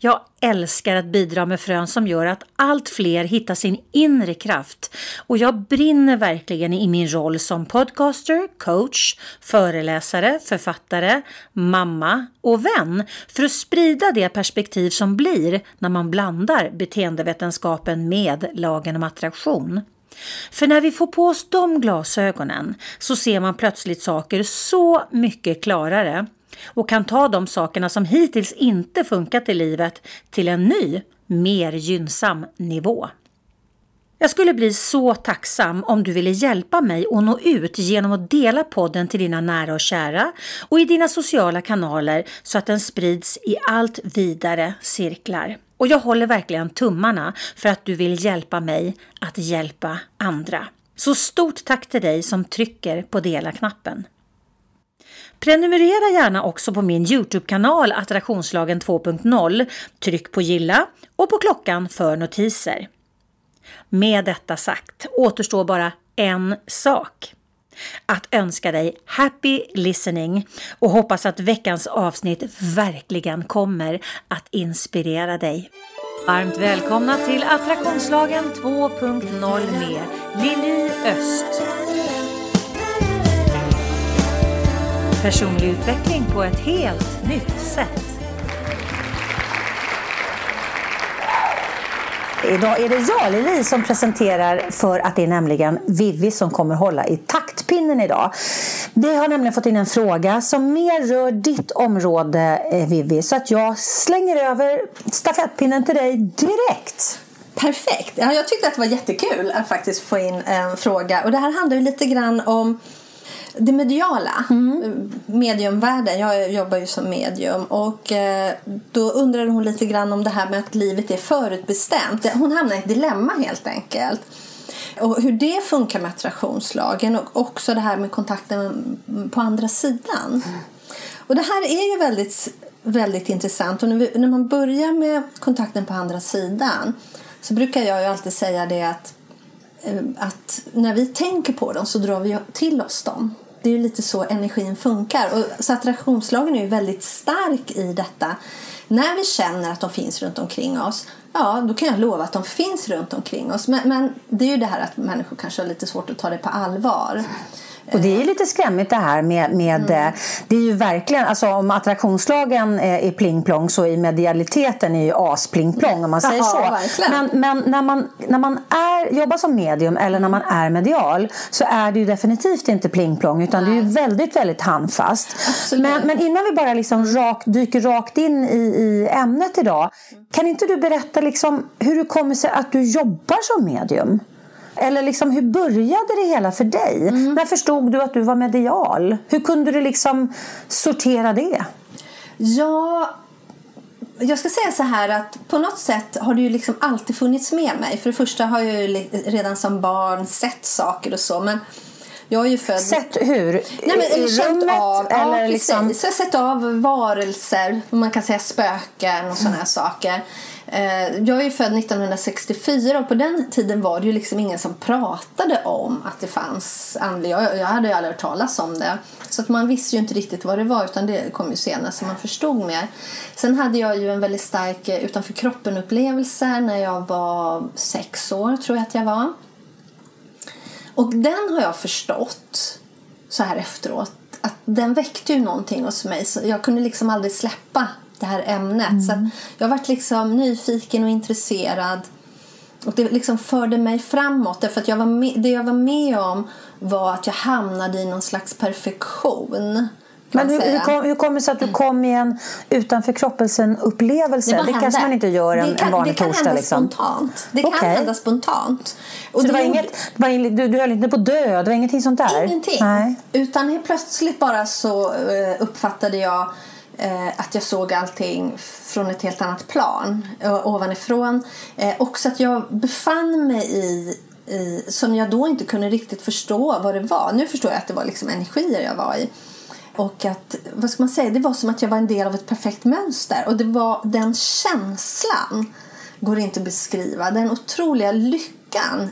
Jag älskar att bidra med frön som gör att allt fler hittar sin inre kraft och jag brinner verkligen i min roll som podcaster, coach, föreläsare, författare, mamma och vän för att sprida det perspektiv som blir när man blandar beteendevetenskapen med lagen om attraktion. För när vi får på oss de glasögonen så ser man plötsligt saker så mycket klarare och kan ta de sakerna som hittills inte funkat i livet till en ny, mer gynnsam nivå. Jag skulle bli så tacksam om du ville hjälpa mig att nå ut genom att dela podden till dina nära och kära och i dina sociala kanaler så att den sprids i allt vidare cirklar. Och jag håller verkligen tummarna för att du vill hjälpa mig att hjälpa andra. Så stort tack till dig som trycker på dela-knappen. Prenumerera gärna också på min Youtube-kanal Attraktionslagen 2.0. Tryck på gilla och på klockan för notiser. Med detta sagt återstår bara en sak. Att önska dig happy listening och hoppas att veckans avsnitt verkligen kommer att inspirera dig. Varmt välkomna till Attraktionslagen 2.0 med Lili Öst. Personlig utveckling på ett helt nytt sätt. Idag är det jag, Lili, som presenterar för att det är nämligen Vivi som kommer hålla i taktpinnen idag. Vi har nämligen fått in en fråga som mer rör ditt område, eh, Vivi, så att jag slänger över stafettpinnen till dig direkt. Perfekt! Ja, jag tyckte att det var jättekul att faktiskt få in en fråga. Och det här handlar ju lite grann om det mediala, mm. mediumvärlden. Jag jobbar ju som medium och eh, då undrade hon lite grann om det här med att livet är förutbestämt. Hon hamnade i ett dilemma helt enkelt. Och hur det funkar med attraktionslagen och också det här med kontakten på andra sidan. Mm. Och det här är ju väldigt, väldigt intressant och när, vi, när man börjar med kontakten på andra sidan så brukar jag ju alltid säga det att eh, att när vi tänker på dem så drar vi till oss dem det är ju lite så energin funkar. Och, så attraktionslagen är ju väldigt stark i detta. När vi känner att de finns runt omkring oss, ja då kan jag lova att de finns runt omkring oss. Men, men det är ju det här att människor kanske har lite svårt att ta det på allvar. Och det är lite skrämmigt det här med, med mm. Eh, det är ju verkligen, alltså om attraktionslagen är pling plong så är medialiteten är ju aspling plong om man säger ja, så. Men, men, när man, när man är, jobbar som medium eller när man är medial så är det ju definitivt inte pling plong utan Nej. det är ju väldigt, väldigt handfast. Men, men innan vi bara liksom rak, dyker rakt in i, i ämnet idag, kan inte du berätta liksom hur det kommer sig att du jobbar som medium? Eller liksom, hur började det hela för dig? Mm. När förstod du att du var medial? Hur kunde du liksom sortera det? Ja, jag ska säga så här att på något sätt har det ju liksom alltid funnits med mig. För det första har jag ju redan som barn sett saker och så. Men jag är ju född... Sett hur? Nej, men, I rummet? Av, eller ja, liksom... Så jag har sett av varelser, man kan säga spöken och sådana här saker. Eh, jag är född 1964 och på den tiden var det ju liksom ingen som pratade om att det fanns andliga. Jag hade ju aldrig hört talas om det. Så att man visste ju inte riktigt vad det var utan det kom ju senare så man förstod mer. Sen hade jag ju en väldigt stark eh, utanför kroppen upplevelse när jag var sex år tror jag att jag var. Och den har jag förstått så här efteråt att den väckte ju någonting hos mig så jag kunde liksom aldrig släppa det här ämnet. Mm. Så jag varit liksom nyfiken och intresserad. Och det liksom förde mig framåt. Därför att jag var med, det jag var med om var att jag hamnade i någon slags perfektion. Men hur, hur, kom, hur kommer det sig att du kom i en utanför kroppelsen-upplevelse? Det, det kanske man inte gör en, kan, en vanlig torsdag. Det kan hända liksom. spontant. Det okay. kan hända spontant. Och så det var inget, det var du, du höll inte på att dö? Det var ingenting sånt där? Ingenting. Nej. Utan helt plötsligt bara så uh, uppfattade jag eh, Eh, att jag såg allting från ett helt annat plan, eh, ovanifrån. Eh, också att jag befann mig i i, som jag då inte kunde riktigt förstå vad det var. Nu förstår jag att det var liksom energier jag var i. Och att, vad ska man säga, det var som att jag var en del av ett perfekt mönster. Och det var den känslan, går inte att beskriva, den otroliga lyckan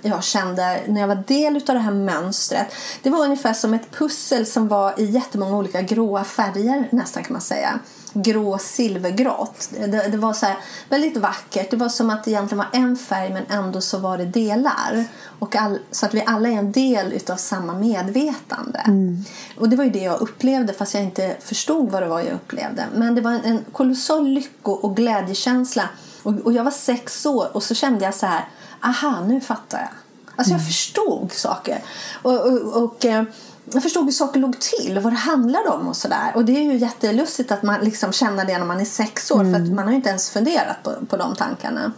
jag kände när jag var del av det här mönstret. Det var ungefär som ett pussel som var i jättemånga olika gråa färger nästan kan man säga grå silvergrått. Det, det, var så väldigt vackert. Det var som att det egentligen var en färg men ändå så var det delar. Och all, så att vi alla är en del av samma medvetande. Mm. Och det var ju det jag upplevde fast jag inte förstod vad det var jag upplevde. Men det var en, en kolossal lycko och glädjekänsla. Och, och jag var sex år och så kände jag så här, aha nu fattar jag. Alltså jag mm. förstod saker. och, och, och eh, jag förstod hur saker låg till och vad det handlade om och sådär. Och det är ju jättelustigt att man liksom känner det när man är sex år mm. för att man har ju inte ens funderat på, på de tankarna.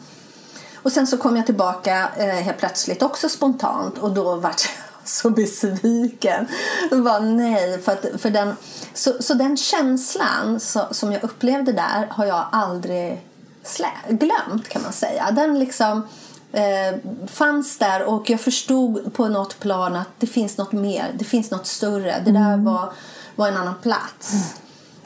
Och sen så kom jag tillbaka eh, helt plötsligt också spontant och då var jag så besviken. Bara, nej, för, att, för den, så, så den känslan så, som jag upplevde där har jag aldrig slä, glömt kan man säga. Den liksom fanns där och jag förstod på något plan att det finns något mer, det finns något större. Det där mm. var, var en annan plats. Mm.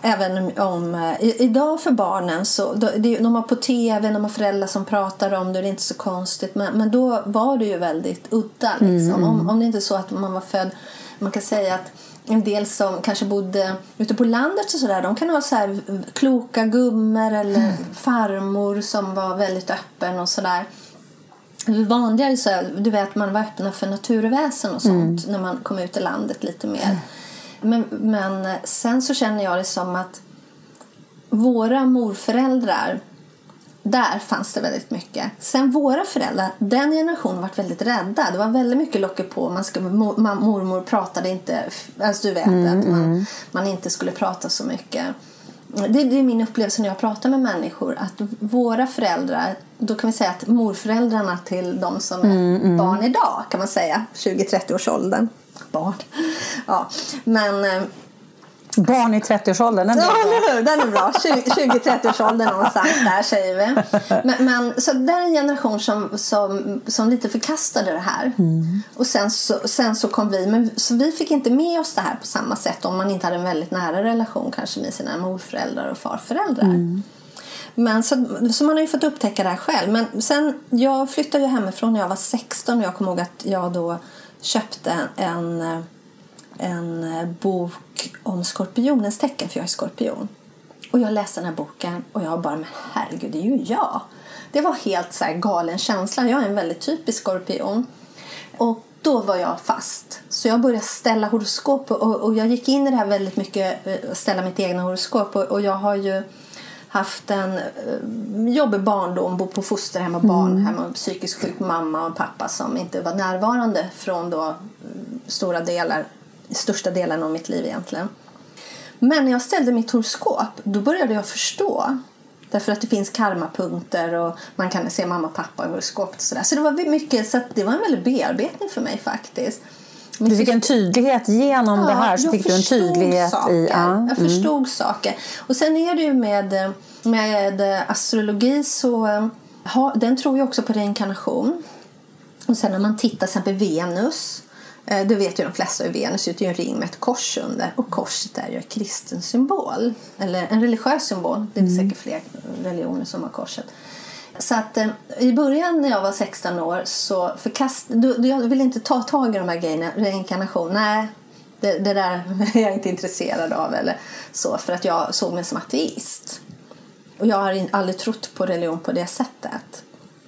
Även om eh, idag för barnen så det, de har på tv, de har föräldrar som pratar om det, det är inte så konstigt. Men, men då var det ju väldigt udda. Liksom. Mm. Om, om det inte är så att man var född, man kan säga att en del som kanske bodde ute på landet och sådär, de kan ha så här kloka gummor eller mm. farmor som var väldigt öppen och sådär vanligare så du vet man var öppna för naturväsen och sånt mm. när man kom ut i landet lite mer. Men, men sen så känner jag det som att våra morföräldrar där fanns det väldigt mycket. Sen våra föräldrar, den generationen var väldigt rädda. Det var väldigt mycket locket på. Man skulle, mormor pratade inte, alltså du vet mm, att man, mm. man inte skulle prata så mycket det, det, är min upplevelse när jag pratar med människor att våra föräldrar, då kan vi säga att morföräldrarna till de som är mm, mm. barn idag kan man säga, 20-30 års åldern. Barn. Ja, men eh, Barn i 30-årsåldern, den är ja, bra. Den är bra. 20-30-årsåldern någonstans där säger vi. Men, men, så det är en generation som, som, som lite förkastade det här. Mm. Och sen så, sen så kom vi, men så vi fick inte med oss det här på samma sätt om man inte hade en väldigt nära relation kanske med sina morföräldrar och farföräldrar. Mm. Men så, så man har ju fått upptäcka det här själv. Men sen, jag flyttade ju hemifrån när jag var 16 och jag kommer ihåg att jag då köpte en en eh, bok om skorpionens tecken, för jag är skorpion. Och jag läste den här boken och jag bara, men herregud, det är ju jag. Det var helt så galen känsla. Jag är en väldigt typisk skorpion. Och då var jag fast. Så jag började ställa horoskop och, och jag gick in i det här väldigt mycket, eh, ställa mitt egna horoskop. Och, och jag har ju haft en uh, jobbig barndom, bott på fosterhem och barnhem mm. och psykiskt sjuk mamma och pappa som inte var närvarande från då stora delar största delen av mitt liv egentligen. Men när jag ställde mitt horoskop då började jag förstå. Därför att det finns karmapunkter och man kan se mamma och pappa i horoskopet och sådär. Så det var mycket, så det var en väldig bearbetning för mig faktiskt. Men du fick en tydlighet genom ja, det här. Så fick du en tydlighet saker. i, ja. Jag mm. förstod saker. Och sen är det ju med, med astrologi så ha, den tror ju också på reinkarnation. Och sen när man tittar till exempel Venus Eh, det vet ju de flesta hur Venus ut. Är en ring med ett kors under. Och korset är ju en kristen symbol. Eller en religiös symbol. Det är mm. säkert fler religioner som har korset. Så att eh, i början när jag var 16 år så förkastade jag ville inte ta tag i de här grejerna. Reinkarnation, nej. Det, det där är jag inte intresserad av. Eller så, för att jag såg mig som ateist. Och jag har aldrig trott på religion på det sättet.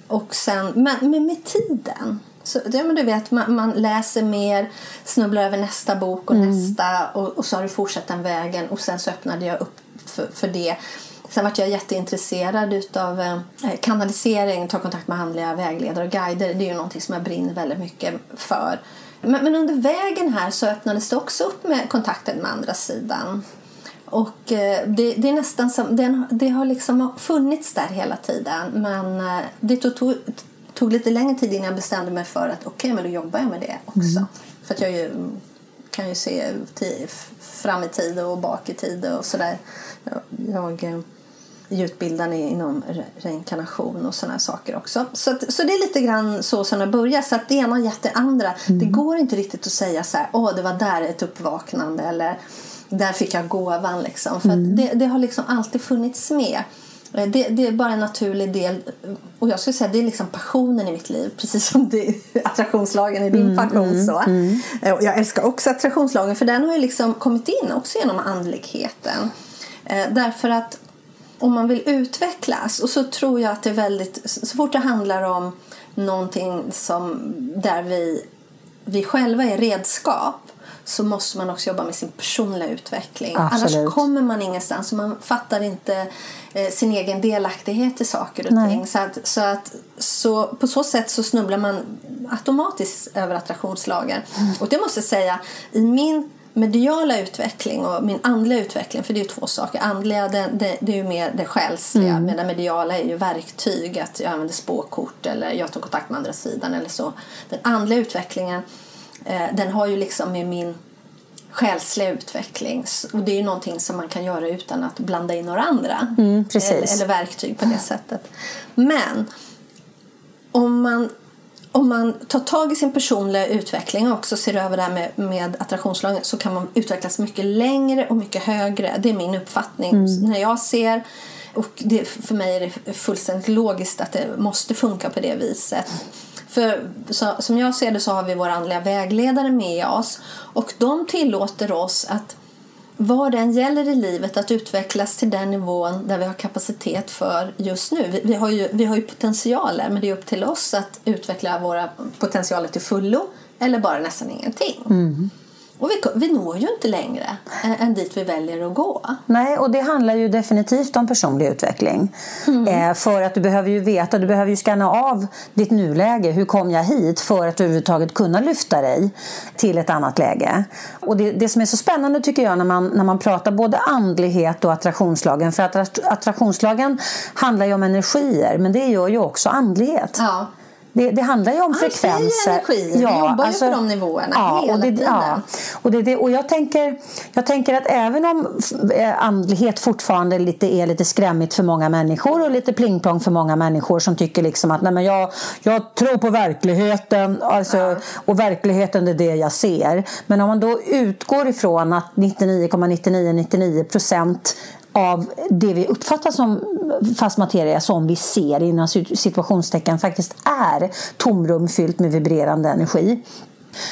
Och sen, men, men med tiden så, ja, men du vet, man, man, läser mer, snubblar över nästa bok och mm. nästa och, och, så har du fortsatt den vägen och sen så öppnade jag upp för, för det. Sen var jag jätteintresserad av eh, kanalisering, ta kontakt med handliga vägledare och guider. Det är ju någonting som jag brinner väldigt mycket för. Men, men, under vägen här så öppnades det också upp med kontakten med andra sidan. Och eh, det, det, är nästan som, det, det har liksom funnits där hela tiden men eh, det tog, tog lite längre tid innan jag bestämde mig för att okej, okay, men då jobbar jag med det också. Mm. För att jag ju, kan ju se fram i tid och bak i tid och sådär. Jag, jag, utbildad inom reinkarnation och sådana saker också. Så, att, så det är lite grann så som det börjar. Så att det ena gett det andra. Mm. Det går inte riktigt att säga så här, åh det var där ett uppvaknande eller där fick jag gåvan liksom. För mm. det, det, har liksom alltid funnits med. Eh, det, det, är bara en naturlig del. Och jag skulle säga det är liksom passionen i mitt liv. Precis som det, attraktionslagen är din mm, passion. Mm, så. Mm. Och jag älskar också attraktionslagen för den har ju liksom kommit in också genom andligheten. Eh, därför att om man vill utvecklas och så tror jag att det är väldigt så fort det handlar om någonting som där vi, vi själva är redskap så måste man också jobba med sin personliga utveckling. Absolut. Annars kommer man ingenstans och man fattar inte eh, sin egen delaktighet i saker och Nej. ting. Så, att, så, att, så på så sätt så snubblar man automatiskt över attraktionslagen. Mm. Och det måste jag säga, i min mediala utveckling och min andliga utveckling, för det är ju två saker. Andliga det, det, det är ju mer det själsliga mm. medan mediala är ju verktyg, att jag använder spåkort eller jag tar kontakt med andra sidan eller så. Den andliga utvecklingen den har ju liksom med min själsliga utveckling och det är ju någonting som man kan göra utan att blanda in några andra mm, eller, eller verktyg på det sättet. Men om man om man tar tag i sin personliga utveckling och också ser över det här med, med attraktionslagen så kan man utvecklas mycket längre och mycket högre. Det är min uppfattning. Mm. När jag ser, och det, för mig är det fullständigt logiskt att det måste funka på det viset. För så, som jag ser det så har vi våra andliga vägledare med oss och de tillåter oss att vad det än gäller i livet att utvecklas till den nivån där vi har kapacitet för just nu. Vi, vi, har, ju, vi har ju potentialer men det är upp till oss att utveckla våra potentialer till fullo eller bara nästan ingenting. Mm. Och vi, vi når ju inte längre än dit vi väljer att gå. Nej, och det handlar ju definitivt om personlig utveckling. Mm. Eh, för att du behöver ju veta, du behöver ju scanna av ditt nuläge. Hur kom jag hit? För att överhuvudtaget kunna lyfta dig till ett annat läge. Och det, det som är så spännande tycker jag när man, när man pratar både andlighet och attraktionslagen. För att attraktionslagen handlar ju om energier, men det gör ju också andlighet. Ja. Det, det handlar ju om frekvenser. Energi. Ja, vi jobbar alltså, ju på de nivåerna ja, hela och det, tiden. Ja. Och, det, det, och jag, tänker, jag tänker att även om eh, andlighet fortfarande lite, är lite skrämmigt för många människor och lite plingplong för många människor som tycker liksom att nej, men jag, jag tror på verkligheten alltså, ja. och verkligheten är det jag ser. Men om man då utgår ifrån att 99,9999 procent av det vi uppfattar som fast materia som vi ser inom situationstecken faktiskt är tomrum fyllt med vibrerande energi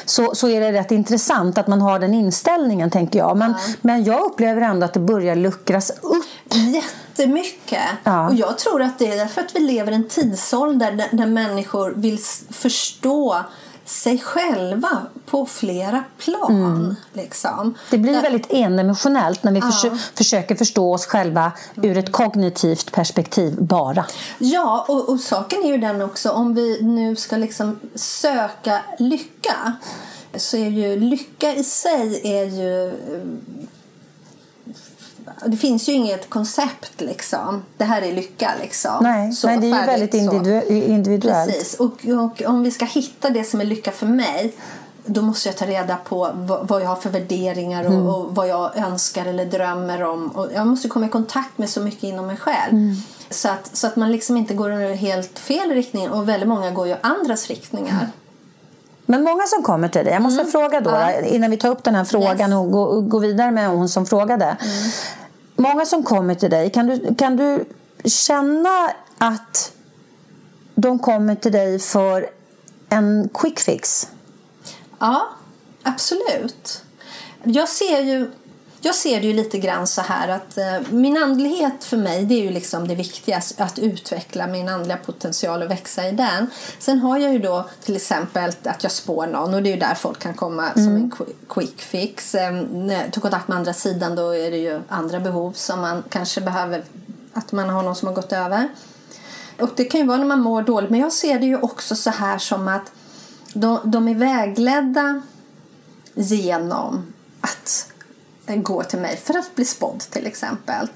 så, så är det rätt intressant att man har den inställningen tänker jag. Men, ja. men jag upplever ändå att det börjar luckras upp. Jättemycket. Ja. Och jag tror att det är därför att vi lever i en tidsålder där, där människor vill förstå sig själva på flera plan. Mm. Liksom. Det blir väldigt endimensionellt när vi ja. förs försöker förstå oss själva ur ett kognitivt perspektiv bara. Ja, och, och saken är ju den också om vi nu ska liksom söka lycka så är ju lycka i sig är ju det finns ju inget koncept liksom. Det här är lycka liksom. Nej, så nej det är ju väldigt individuellt. Precis. Och, och, om vi ska hitta det som är lycka för mig då måste jag ta reda på vad, jag har för värderingar och, mm. och, vad jag önskar eller drömmer om. Och jag måste komma i kontakt med så mycket inom mig själv. Mm. Så, att, så att man liksom inte går i helt fel riktning. Och väldigt många går ju andras riktningar. Mm. Men många som kommer till dig, jag måste mm. fråga då, ja. innan vi tar upp den här frågan yes. och går gå vidare med hon som frågade. Många som kommer till dig, kan du, kan du känna att de kommer till dig för en quick fix? Ja, absolut. Jag ser ju jag ser det ju lite grann så här att eh, min andlighet för mig det är ju liksom det viktigaste att utveckla min andliga potential och växa i den. Sen har jag ju då till exempel att jag spår någon och det är ju där folk kan komma mm. som en quick fix. Eh, ta kontakt med andra sidan då är det ju andra behov som man kanske behöver att man har någon som har gått över. Och det kan ju vara när man mår dåligt men jag ser det ju också så här som att de, de är vägledda genom att gå till mig för att bli spådd till exempel.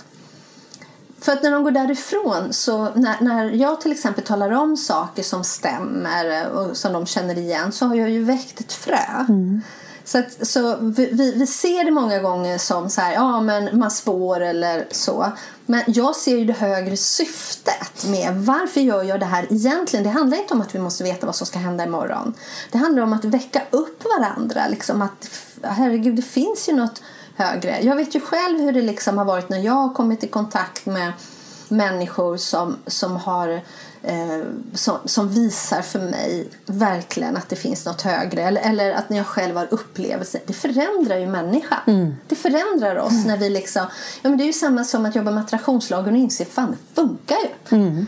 För att när de går därifrån, så när, när jag till exempel talar om saker som stämmer och som de känner igen så har jag ju väckt ett frö. Mm. Så, att, så vi, vi, vi ser det många gånger som så här, ja men man spår eller så. Men jag ser ju det högre syftet med varför gör jag det här egentligen. Det handlar inte om att vi måste veta vad som ska hända imorgon. Det handlar om att väcka upp varandra. Liksom att, herregud, det finns ju något högre. Jag vet ju själv hur det liksom har varit när jag har kommit i kontakt med människor som, som har eh, som, som, visar för mig verkligen att det finns något högre. Eller, eller att när jag själv har upplevelser. Det förändrar ju människan. Mm. Det förändrar oss mm. när vi liksom... Ja, men det är ju samma som att jobba med attraktionslagen och inse fan det funkar ju. Mm.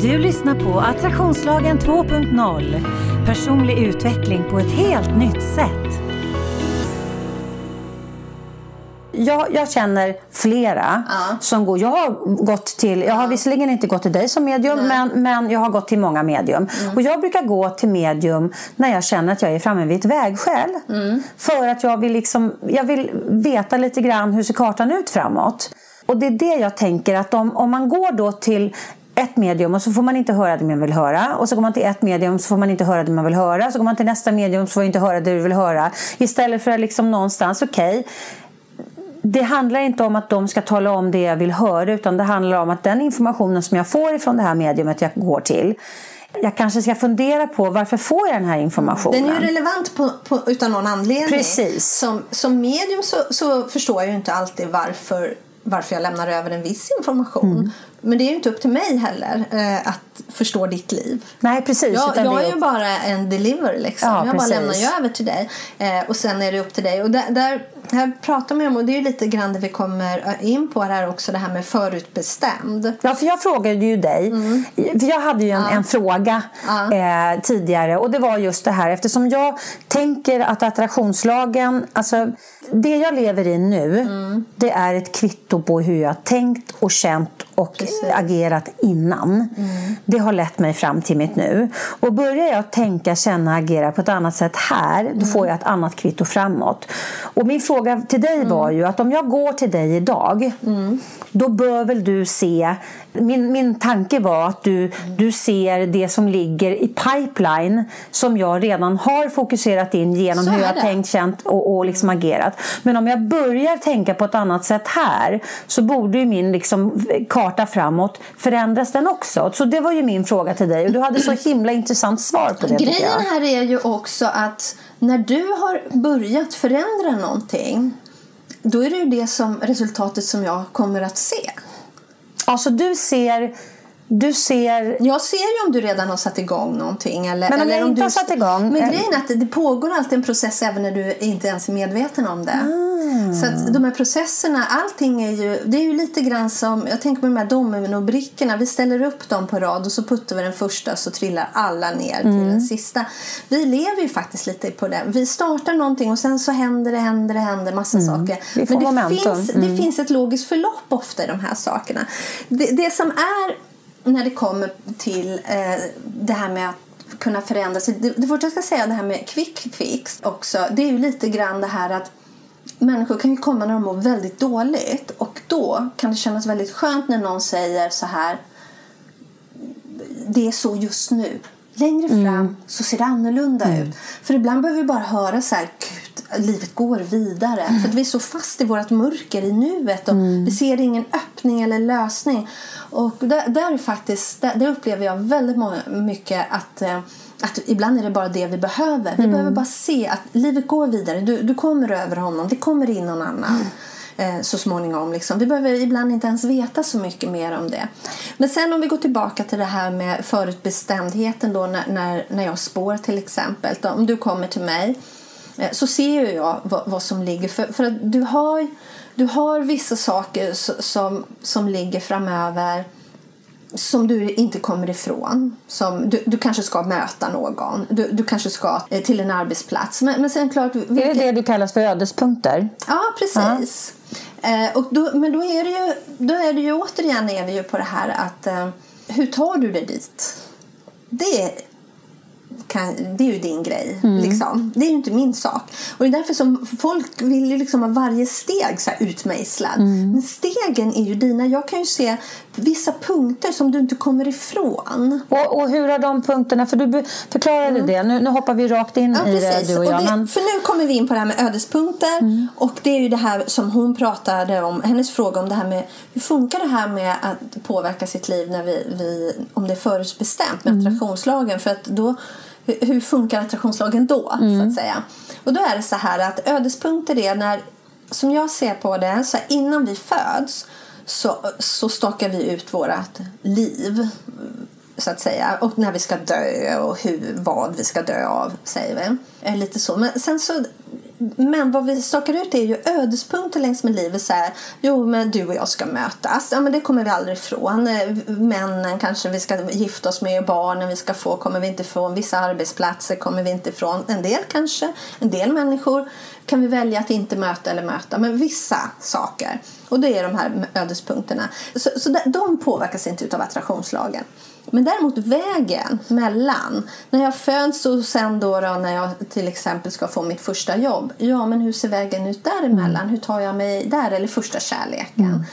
Du lyssnar på Attraktionslagen 2.0. Personlig utveckling på ett helt nytt sätt. Jag, jag känner flera ja. som går. Jag har gått till, jag har visserligen inte gått till dig som medium, men, men jag har gått till många medium. Mm. Och jag brukar gå till medium när jag känner att jag är framme vid ett vägskäl. Mm. För att jag vill, liksom, jag vill veta lite grann hur ser kartan ut framåt. Och det är det jag tänker att om, om man går då till ett medium och så får man inte höra det man vill höra. Och så går man till ett medium så får man inte höra det man vill höra. Så går man till nästa medium så får man inte höra det du vill höra. Istället för att liksom någonstans, okej, okay, det handlar inte om att de ska tala om det jag vill höra utan det handlar om att den informationen som jag får från det här mediumet jag går till jag kanske ska fundera på varför får jag den här informationen. Den är ju relevant på, på, utan någon anledning. Precis. Som, som medium så, så förstår jag ju inte alltid varför varför jag lämnar över en viss information. Mm. Men det är ju inte upp till mig heller eh, att förstå ditt liv. Nej, precis. Jag, jag är ju bara en deliver. Liksom. Ja, jag precis. bara lämnar ju över till dig. Eh, och sen är det upp till dig. Och där, där här pratar man om, och det är ju lite grann det vi kommer in på här också, det här med förutbestämd. Ja, för jag frågade ju dig, mm. för jag hade ju en, ja. en fråga ja. eh, tidigare och det var just det här eftersom jag tänker att attraktionslagen, alltså det jag lever i nu, mm. det är ett kvitto på hur jag tänkt och känt och Precis. agerat innan. Mm. Det har lett mig fram till mitt nu. Och börjar jag tänka, känna, agera på ett annat sätt här, då mm. får jag ett annat kvitto framåt. Och min fråga till dig var mm. ju att om jag går till dig idag, mm. då bör väl du se min, min tanke var att du, du ser det som ligger i pipeline som jag redan har fokuserat in genom hur jag har tänkt, känt och, och liksom agerat. Men om jag börjar tänka på ett annat sätt här så borde ju min liksom, karta framåt förändras den också. Så det var ju min fråga till dig och du hade så himla intressant svar på det. Grejen här är ju också att när du har börjat förändra någonting då är det ju det som resultatet som jag kommer att se. Alltså du ser du ser... Jag ser ju om du redan har satt igång någonting. Eller, men om eller jag inte du... har satt igång? Men grejen är att det pågår alltid en process även när du inte ens är medveten om det. Mm. Så att de här processerna, allting är ju, det är ju lite grann som, jag tänker på de här dominobrickorna, vi ställer upp dem på rad och så puttar vi den första så trillar alla ner mm. till den sista. Vi lever ju faktiskt lite på det. Vi startar någonting och sen så händer det, händer det, händer massa mm. saker. Men det momentum. finns, det mm. finns ett logiskt förlopp ofta i de här sakerna. Det, det som är när det kommer till eh, det här med att kunna förändra sig. Det, det första jag ska säga, det här med quick fix också, det är ju lite grann det här att människor kan ju komma när de mår väldigt dåligt och då kan det kännas väldigt skönt när någon säger så här det är så just nu. Längre fram mm. så ser det annorlunda mm. ut. För ibland behöver vi bara höra så här, Gud, livet går vidare. Mm. För att vi är så fast i vårt mörker i nuet och mm. vi ser ingen öppning eller lösning. Och där, där, faktiskt, där, där upplever jag väldigt många, mycket att eh, att ibland är det bara det vi behöver. Vi mm. behöver bara se att livet går vidare. Du, du kommer över honom. Det kommer in någon annan mm eh, så småningom. Liksom. Vi behöver ibland inte ens veta så mycket mer om det. Men sen om vi går tillbaka till det här med förutbestämdheten då när, när, när jag spår till exempel. Då, om du kommer till mig eh, så ser jag vad, vad som ligger. För, för att du har du har vissa saker som, som ligger framöver som du inte kommer ifrån. Som du, du kanske ska möta någon. Du, du kanske ska eh, till en arbetsplats. Men, men sen klart... Vilka... Är det det du kallas för ödespunkter? Ja, precis. Ja. Eh, och då, men då är, det ju, då är det ju återigen är vi ju på det här att eh, hur tar du dig dit? Det kan, det är ju din grej. Mm. Liksom. Det är ju inte min sak. Och det är därför som folk vill ju liksom ha varje steg så här utmejslad. Mm. Men stegen är ju dina. Jag kan ju se vissa punkter som du inte kommer ifrån. Och, och hur är de punkterna? För du förklarade mm. det. Nu, nu hoppar vi rakt in ja, i precis. det du och jag. Och det, men... För nu kommer vi in på det här med ödespunkter. Mm. Och det är ju det här som hon pratade om. Hennes fråga om det här med hur funkar det här med att påverka sitt liv när vi, vi om det är förutbestämt med mm. attraktionslagen. För att då hur funkar attraktionslagen då? Mm. så att säga? Och då är det så här att ödespunkter är när, som jag ser på det, så innan vi föds så, så stakar vi ut vårt liv så att säga. Och när vi ska dö och hur, vad vi ska dö av, säger vi. Eh, lite så. Men sen så men vad vi stakar ut är ju ödespunkter längs med livet. Så här, jo, men du och jag ska mötas. Ja, men det kommer vi aldrig ifrån. Eh, männen kanske vi ska gifta oss med. Barnen vi ska få kommer vi inte ifrån. Vissa arbetsplatser kommer vi inte ifrån. En del kanske. En del människor kan vi välja att inte möta eller möta. Men vissa saker. Och det är de här ödespunkterna. Så, så de påverkas inte av attraktionslagen. Men däremot vägen mellan när jag föds och sen då, då, när jag till exempel ska få mitt första jobb. Ja, men hur ser vägen ut däremellan? Mm. Hur tar jag mig där? Eller första kärleken? Mm.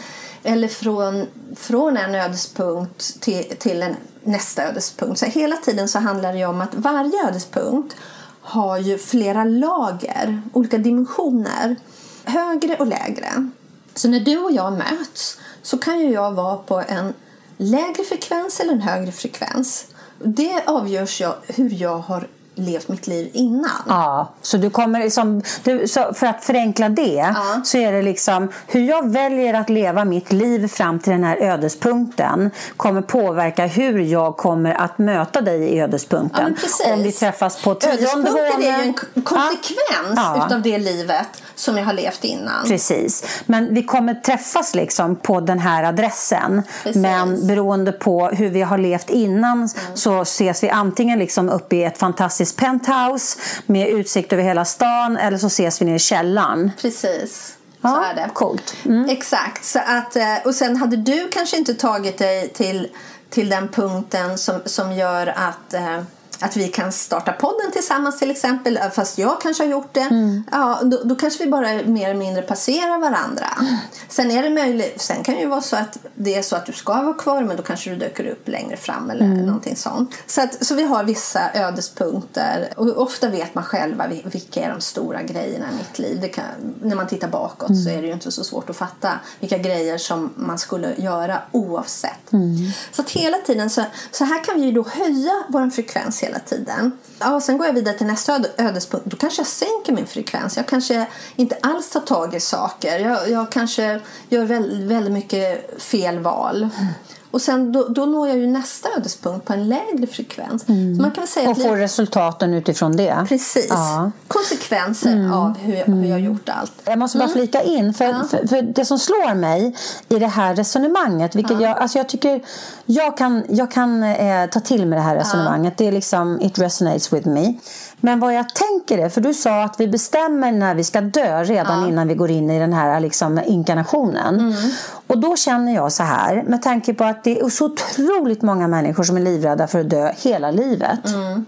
Eller från, från en ödespunkt till, till en, nästa ödespunkt. Så hela tiden så handlar det om att varje ödespunkt har ju flera lager, olika dimensioner. Högre och lägre. Så när du och jag möts så kan ju jag vara på en lägre frekvens eller en högre frekvens. Det avgörs jag hur jag har levt mitt liv innan. Ja, så du kommer liksom, du, för att förenkla det ja. så är det liksom hur jag väljer att leva mitt liv fram till den här ödespunkten kommer påverka hur jag kommer att möta dig i ödespunkten. Ja, Om vi träffas på tionde Ödespunkten är ju en konsekvens ja. utav det livet som jag har levt innan. Precis, men vi kommer träffas liksom på den här adressen. Precis. Men beroende på hur vi har levt innan mm. så ses vi antingen liksom uppe i ett fantastiskt penthouse med utsikt över hela stan eller så ses vi nere i källaren. Precis. Ja, så är det. Coolt. Mm. Exakt. Så att, eh, och sen hade du kanske inte tagit dig till, till den punkten som, som gör att eh, att vi kan starta podden tillsammans till exempel. Fast jag kanske har gjort det. Mm. Ja, då, då, kanske vi bara mer eller mindre passerar varandra. Mm. Sen är det möjligt. Sen kan det ju vara så att det är så att du ska vara kvar men då kanske du dyker upp längre fram eller mm. någonting sånt. Så, att, så vi har vissa ödespunkter och ofta vet man själva vilka är de stora grejerna i mitt liv. Kan, när man tittar bakåt mm. så är det ju inte så svårt att fatta vilka grejer som man skulle göra oavsett. Mm. Så att hela tiden så, så här kan vi ju då höja vår frekvens hela tiden. Ja, sen går jag vidare till nästa ödespunkt. Då kanske jag sänker min frekvens. Jag kanske inte alls tar tag i saker. Jag, jag kanske gör väldigt, väldigt mycket fel val. Mm. Och sen då, då når jag ju nästa ödespunkt på en lägre frekvens. Mm. Så man kan säga och får resultaten utifrån det. Precis. Ja. Konsekvenser mm. av hur, hur jag har gjort allt. Jag måste bara mm. flika in. För, ja. för, för, det som slår mig i det här resonemanget. Vilket ja. jag, alltså jag tycker jag kan, jag kan eh, ta till mig det här resonemanget. Det är liksom it resonates with me. Men vad jag tänker är, för du sa att vi bestämmer när vi ska dö redan ja. innan vi går in i den här liksom, inkarnationen. Mm. Och då känner jag så här, med tanke på att det är så otroligt många människor som är livrädda för att dö hela livet. Mm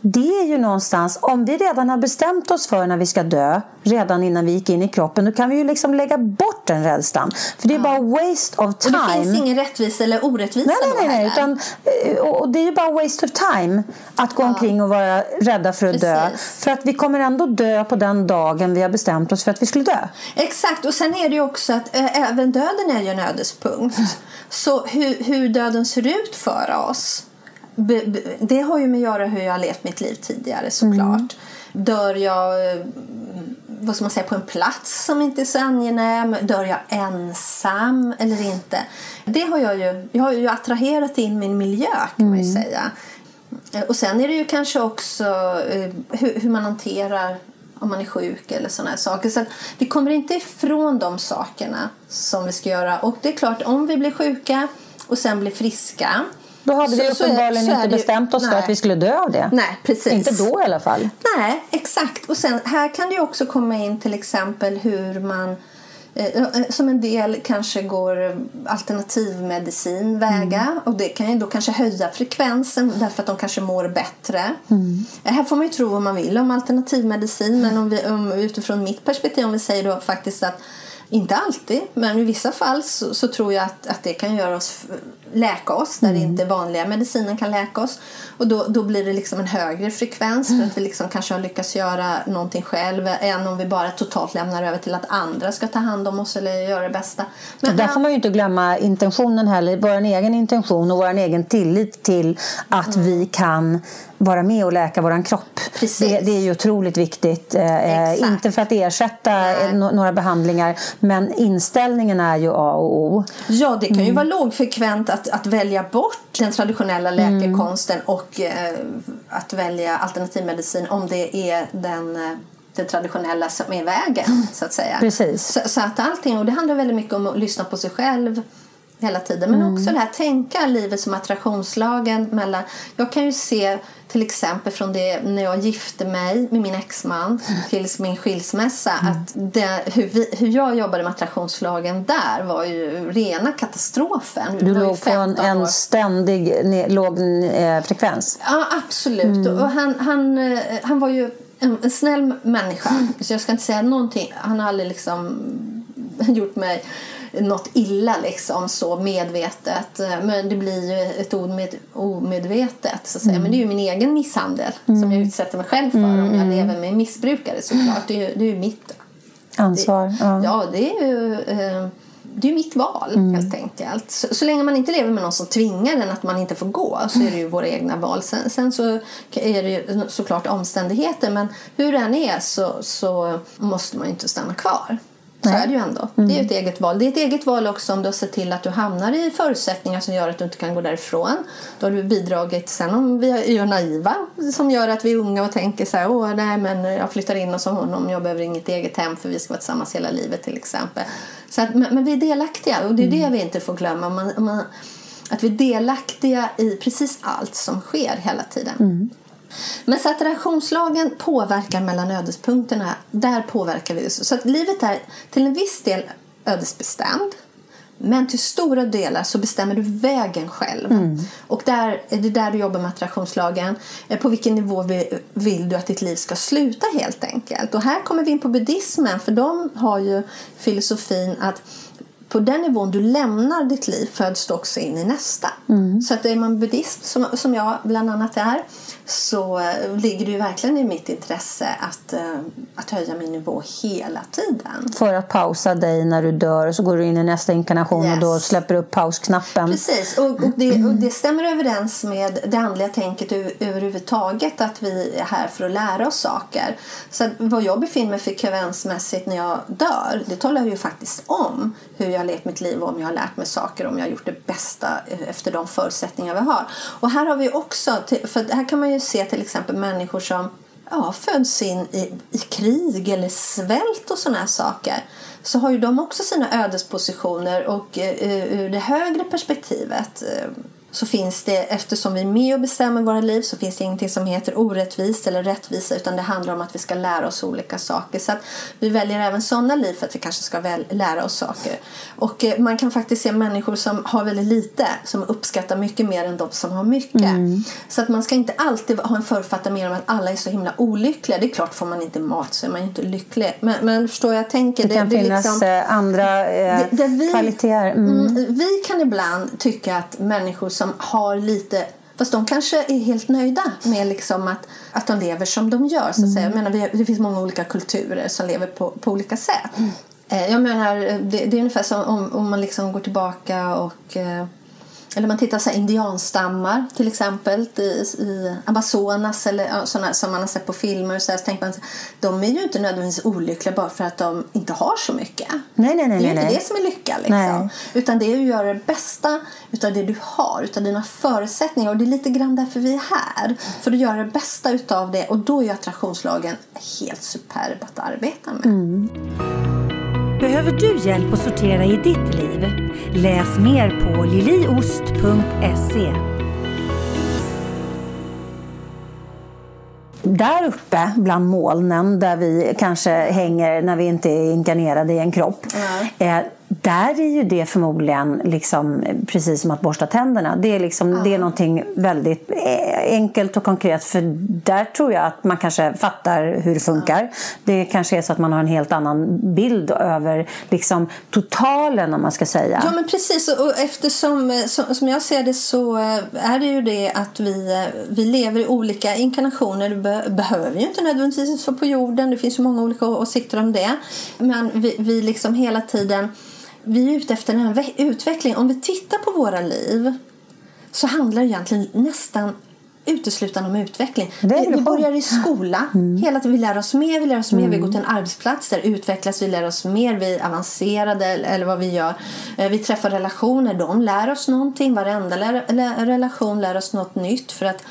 det är ju någonstans, om vi redan har bestämt oss för när vi ska dö, redan innan vi gick in i kroppen, då kan vi ju liksom lägga bort den rädslan. För det är ja. bara waste of time. Och det finns ingen rättvisa eller orättvisa nej, nej, nej, nej utan, eh, och det är ju bara waste of time att gå ja. omkring och vara rädda för att Precis. dö. För att vi kommer ändå dö på den dagen vi har bestämt oss för att vi skulle dö. Exakt, och sen är det ju också att äh, även döden är ju en ödespunkt. Så hur, hur döden ser ut för oss det har ju med att göra hur jag har levt mitt liv tidigare såklart. Mm. Dör jag eh, vad ska man säga, på en plats som inte är så angenäm? Dör jag ensam eller inte? Det har jag ju, jag har ju attraherat in min miljö kan mm. man ju mm. säga. Och sen är det ju kanske också eh, hur, hur man hanterar om man är sjuk eller sådana saker. Så vi kommer inte ifrån de sakerna som vi ska göra. Och det är klart, om vi blir sjuka och sen blir friska då hade så, vi uppenbarligen så, så inte bestämt oss nej. för att vi skulle dö av det. Nej, precis. Inte då i alla fall. Nej, exakt. Och sen här kan det också komma in till exempel hur man eh, eh, som en del kanske går alternativmedicin väga mm. och det kan ju då kanske höja frekvensen därför att de kanske mår bättre. Mm. Här får man ju tro vad man vill om alternativmedicin men om vi, om, utifrån mitt perspektiv om vi säger då faktiskt att Inte alltid, men i vissa fall så, så tror jag att, att det kan göra oss, läka oss där mm. inte vanliga medicinen kan läka oss. Och då, då blir det liksom en högre frekvens för att vi liksom kanske har lyckats göra någonting själv än om vi bara totalt lämnar över till att andra ska ta hand om oss eller göra det bästa. Men där får man ju inte glömma intentionen heller, vår egen intention och vår egen tillit till att mm. vi kan vara med och läka vår kropp. Det, det, är ju otroligt viktigt. Eh, inte för att ersätta Nej. några behandlingar men inställningen är ju A och O. Ja, det kan ju mm. vara lågfrekvent att, att välja bort den traditionella mm. läkekonsten mm. och eh, att välja alternativmedicin om det är den eh, det traditionella som är vägen. Så att säga. Precis. Så, så, att allting, och det handlar väldigt mycket om att lyssna på sig själv hela tiden. Men mm. också det här tänka livet som attraktionslagen mellan... Jag kan ju se till exempel från det när jag gifte mig med min exman till min skilsmässa mm. att det, hur, vi, hur jag jobbade med attraktionslagen där var ju rena katastrofen. Du låg på en, en ständig låg eh, frekvens? Ja, absolut. Mm. Och han, han, eh, han var ju en, en snäll människa. Så jag ska inte säga någonting. Han har aldrig liksom gjort mig något illa liksom så medvetet. Men det blir ju ett omed, omedvetet så att säga. Mm. Men det är ju min egen misshandel mm. som jag utsätter mig själv för mm. om jag mm. lever med missbrukare såklart. Det är ju, det är ju mitt ansvar. Det, ja. ja, det är ju eh, det är mitt val mm. helt enkelt. Så, så, länge man inte lever med någon som tvingar en att man inte får gå så är det ju våra egna val. Sen, sen så är det ju såklart omständigheter men hur det än är så, så måste man ju inte stanna kvar. Så är det ju ändå. Mm. Det är ett eget val. Det är ett eget val också om du har sett till att du hamnar i förutsättningar som gör att du inte kan gå därifrån. Då har du bidragit. Sen om vi är naiva som gör att vi är unga och tänker så här, åh nej men jag flyttar in hos honom, jag behöver inget eget hem för vi ska vara tillsammans hela livet till exempel. Så att, men, men vi är delaktiga och det är mm. det vi inte får glömma. Man, man, att vi är delaktiga i precis allt som sker hela tiden. Mm. Men saturationsslagen påverkar mellan ödespunkterna. Där påverkar vi. Så att livet är till en viss del ödesbestämd. Men till stora delar så bestämmer du vägen själv. Mm. Och där är det där du jobbar med attraktionslagen. Eh, på vilken nivå vill du att ditt liv ska sluta helt enkelt. Och här kommer vi in på buddhismen. För de har ju filosofin att på den nivån du lämnar ditt liv föds du också in i nästa. Mm. Så att är man buddhist, som, som jag bland annat är, så eh, ligger det ju verkligen i mitt intresse att, eh, att höja min nivå hela tiden. För att pausa dig när du dör och så går du in i nästa inkarnation yes. och då släpper du upp pausknappen. Precis, och, och, det, och det stämmer överens med det andliga tänket överhuvudtaget att vi är här för att lära oss saker. Så vad jag befinner mig frekvensmässigt när jag dör, det talar ju faktiskt om hur jag har levt mitt liv och om jag har lärt mig saker, om jag har gjort det bästa efter de förutsättningar vi har. Och här har vi också, för här kan man ju se till exempel människor som ja, föds in i, i krig eller svält och sådana saker. Så har ju de också sina ödespositioner och uh, ur det högre perspektivet uh, så finns det, eftersom vi är med och bestämmer våra liv så finns det ingenting som heter orättvist eller rättvisa utan det handlar om att vi ska lära oss olika saker. Så vi väljer även sådana liv för att vi kanske ska väl lära oss saker. Och eh, man kan faktiskt se människor som har väldigt lite som uppskattar mycket mer än de som har mycket. Mm. Så att man ska inte alltid ha en författad mening om att alla är så himla olyckliga. Det är klart, får man inte mat så är man ju inte lycklig. Men, men förstår jag tänker? Det kan det, det finnas liksom, eh, andra eh, det, vi, kvaliteter. Mm. Mm, vi kan ibland tycka att människor som har lite Fast de kanske är helt nöjda med liksom att, att de lever som de gör. Så att säga. Jag menar, vi, det finns många olika kulturer som lever på, på olika sätt. Mm. Jag menar, det, det, är ungefär som om, om man liksom går tillbaka och eh, eller man tittar på indianstammar till exempel i, i Amazonas eller sådana som man har sett på filmer. Så, här, så tänker man, de är ju inte nödvändigtvis olyckliga bara för att de inte har så mycket. Nej, nej, nej, det är ju nej, inte det som är lycka. Liksom. Utan det är att göra det bästa utav det du har, utav dina förutsättningar. Och det är lite grann därför vi är här. För att göra det bästa utav det. Och då är attraktionslagen helt superb att arbeta med. Mm. Behöver du hjälp att sortera i ditt liv? Läs mer på liliost.se. Där uppe bland molnen där vi kanske hänger när vi inte är inkarnerade i en kropp. Mm. Där är ju det förmodligen liksom, precis som att borsta tänderna. Det är, liksom, ja. det är någonting väldigt eh, enkelt och konkret. För där tror jag att man kanske fattar hur det funkar. Ja. Det kanske är så att man har en helt annan bild över liksom, totalen om man ska säga. Ja men precis och eftersom eh, som jag ser det så eh, är det ju det att vi, vi lever i olika inkarnationer. Det behöver ju inte nödvändigtvis vara på jorden. Det finns ju många olika åsikter om det. Men vi, vi liksom hela tiden vi är ute efter den här utvecklingen. Om vi tittar på våra liv så handlar det egentligen nästan uteslutande om utveckling. Vi, vi börjar i skola. Mm. Hela tiden, vi lär oss mer, vi lär oss mer. Mm. Vi går till en arbetsplats där utvecklas, vi lär oss mer, vi är avancerade eller vad vi gör. Eh, vi träffar relationer, de lär oss någonting. Varenda relation lär oss något nytt för att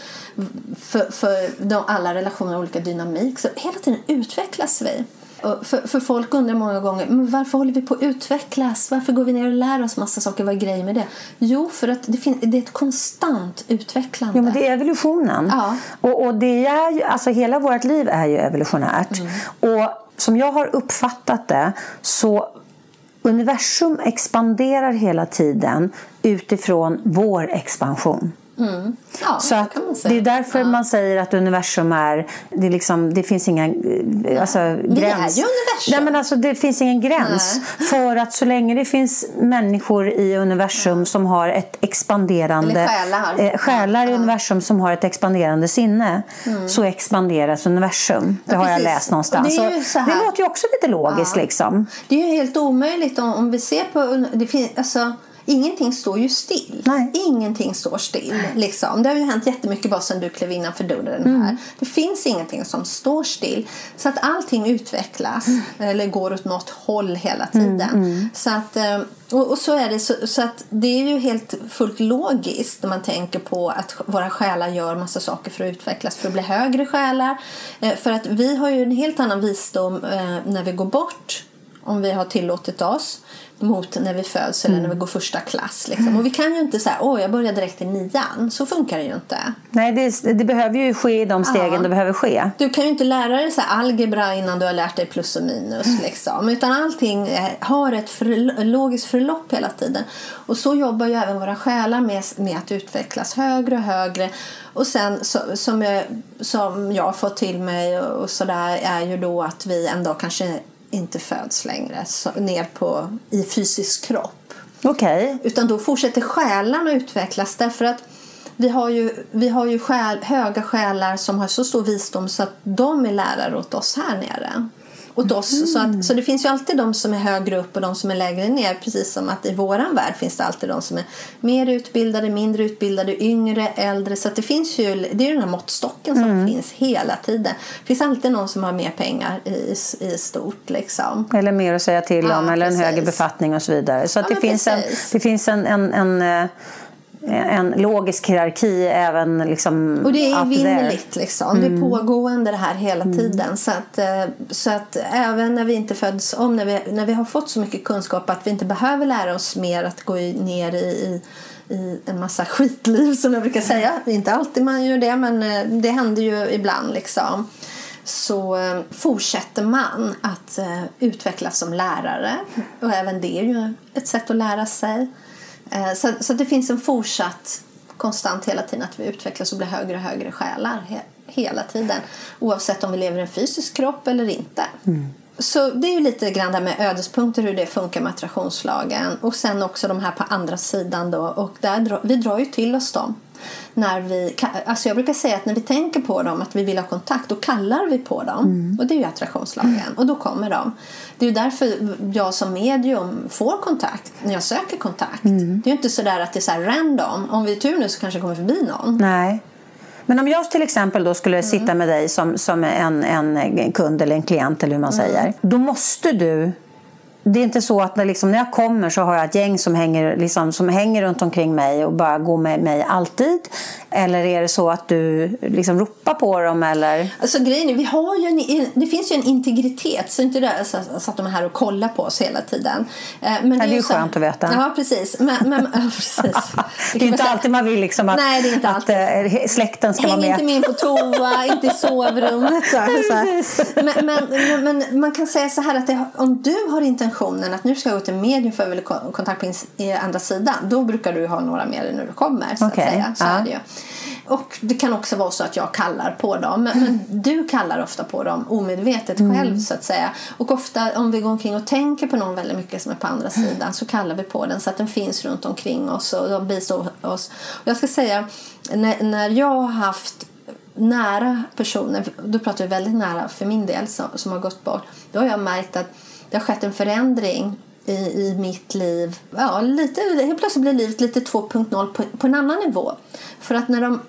för, för de, alla relationer har olika dynamik. Så hela tiden utvecklas vi. För, för folk undrar många gånger men varför håller vi på att utvecklas? Varför går vi ner och lär oss massa saker? Vad är grejen med det? Jo, för att det, det är ett konstant utvecklande. Ja, men det är evolutionen. Ja. Och, och det är ju, alltså hela vårt liv är ju evolutionärt. Mm. Och som jag har uppfattat det så universum expanderar hela tiden utifrån vår expansion. Mm. Ja, så att det är därför ja. man säger att universum är... Det, är liksom, det finns ingen alltså, gräns. Det är ju universum. Nej, men alltså, det finns ingen gräns. Nej. För att så länge det finns människor i universum som har ett expanderande... Eller själar. Eh, själar i universum som har ett expanderande sinne mm. så expanderas universum. Det har jag läst någonstans. Det, det låter ju också lite logiskt. Liksom. Det är ju helt omöjligt om, om vi ser på... Det finns, alltså, ingenting står ju still. Nej. Ingenting står still. Liksom. Det har ju hänt jättemycket bara sedan du klev innanför dörren här. Mm. Det finns ingenting som står still. Så att allting utvecklas mm. eller går åt något håll hela tiden. Mm. mm. Så att, eh, och, och, så är det. Så, så, att det är ju helt fullt logiskt när man tänker på att våra själar gör massa saker för att utvecklas, för att bli högre själar. Eh, för att vi har ju en helt annan visdom eh, när vi går bort om vi har tillåtit oss mot när vi föds eller när vi går första klass. Liksom. Och vi kan ju inte säga åh jag börjar direkt i nian. Så funkar det ju inte. Nej, det, det behöver ju ske i de stegen ja. det behöver ske. Du kan ju inte lära dig så algebra innan du har lärt dig plus och minus. Liksom. Utan allting eh, har ett för, logiskt förlopp hela tiden. Och så jobbar ju även våra själar med, med att utvecklas högre och högre. Och sen så, som, jag, som jag har fått till mig och sådär är ju då att vi en dag kanske inte föds längre så, ner på, i fysisk kropp. Okay. Utan då fortsätter själarna utvecklas därför att vi har ju, vi har ju själ, höga själar som har så stor visdom så att de är lärare åt oss här nere åt oss. Mm. Så, att, så det finns ju alltid de som är högre upp och de som är lägre ner. Precis som att i våran värld finns det alltid de som är mer utbildade, mindre utbildade, yngre, äldre. Så det finns ju, det är ju den här måttstocken som mm. finns hela tiden. Det finns alltid någon som har mer pengar i, i stort. Liksom. Eller mer att säga till om, ja, eller en högre befattning och så vidare. Så att ja, det, finns en, det finns en, en, en eh, en logisk hierarki även liksom Och det är evinnerligt liksom. Mm. Det är mm. pågående det här hela mm. tiden. Så att, eh, så att även när vi inte föds om, när vi, när vi har fått så mycket kunskap att vi inte behöver lära oss mer att gå ner i, i en massa skitliv som jag brukar säga. Det är inte alltid man gör det men eh, det händer ju ibland liksom. Så eh, fortsätter man att utvecklas som lärare och även det är ju ett sätt att lära sig. Eh, så, så det finns en fortsatt konstant hela tiden att vi utvecklas och blir högre och högre själar he, hela tiden. Oavsett om vi lever i en fysisk kropp eller inte. Mm. Så det är ju lite grann det med ödespunkter, hur det funkar med attraktionslagen. Och sen också de här på andra sidan då. Och där, vi drar ju till oss dem när vi, alltså jag brukar säga att när vi tänker på dem, att vi vill ha kontakt, då kallar vi på dem. Mm. Och det är ju attraktionslagen. Mm. Och då kommer de. Det är ju därför jag som medium får kontakt när jag söker kontakt. Mm. Det är ju inte sådär att det är så random. Om vi är tur nu så kanske kommer förbi någon. Nej. Men om jag till exempel då skulle mm. sitta med dig som, som en, en kund eller en klient eller hur man mm. säger. Då måste du det är inte så att när, liksom, när jag kommer så har jag ett gäng som hänger, liksom, som hänger runt omkring mig och bara går med mig alltid. Eller är det så att du liksom ropar på dem? Eller? Alltså, grejen är, vi har ju en, det finns ju en integritet. Så inte det så, så att de är här och kollar på oss hela tiden. Eh, men det, är ju skönt att veta. Ja, precis. Men, men, ja, precis. det är inte alltid man vill liksom att, Nej, det är inte alltid. Äh, släkten ska Häng vara med. Häng inte med in på toa, inte i sovrummet. Så, så. Men, men, men, man kan säga så här att det, om du har intention intentionen att nu ska jag gå till medium för att jag vill kontakt på andra sidan. Då brukar du ha några med dig när du kommer. Så okay. att säga. Så ja. är det ju. Och det kan också vara så att jag kallar på dem. Men, men du kallar ofta på dem omedvetet mm. själv så att säga. Och ofta om vi går omkring och tänker på någon väldigt mycket som är på andra sidan så kallar vi på den så att den finns runt omkring oss och de bistår oss. Och jag ska säga, när, när jag har haft nära personer, då pratar vi väldigt nära för min del som, som har gått bort, då har jag märkt att det har skett en förändring i, i mitt liv. Ja, lite, helt plötsligt blir livet lite 2.0 på, på en annan nivå. För att när de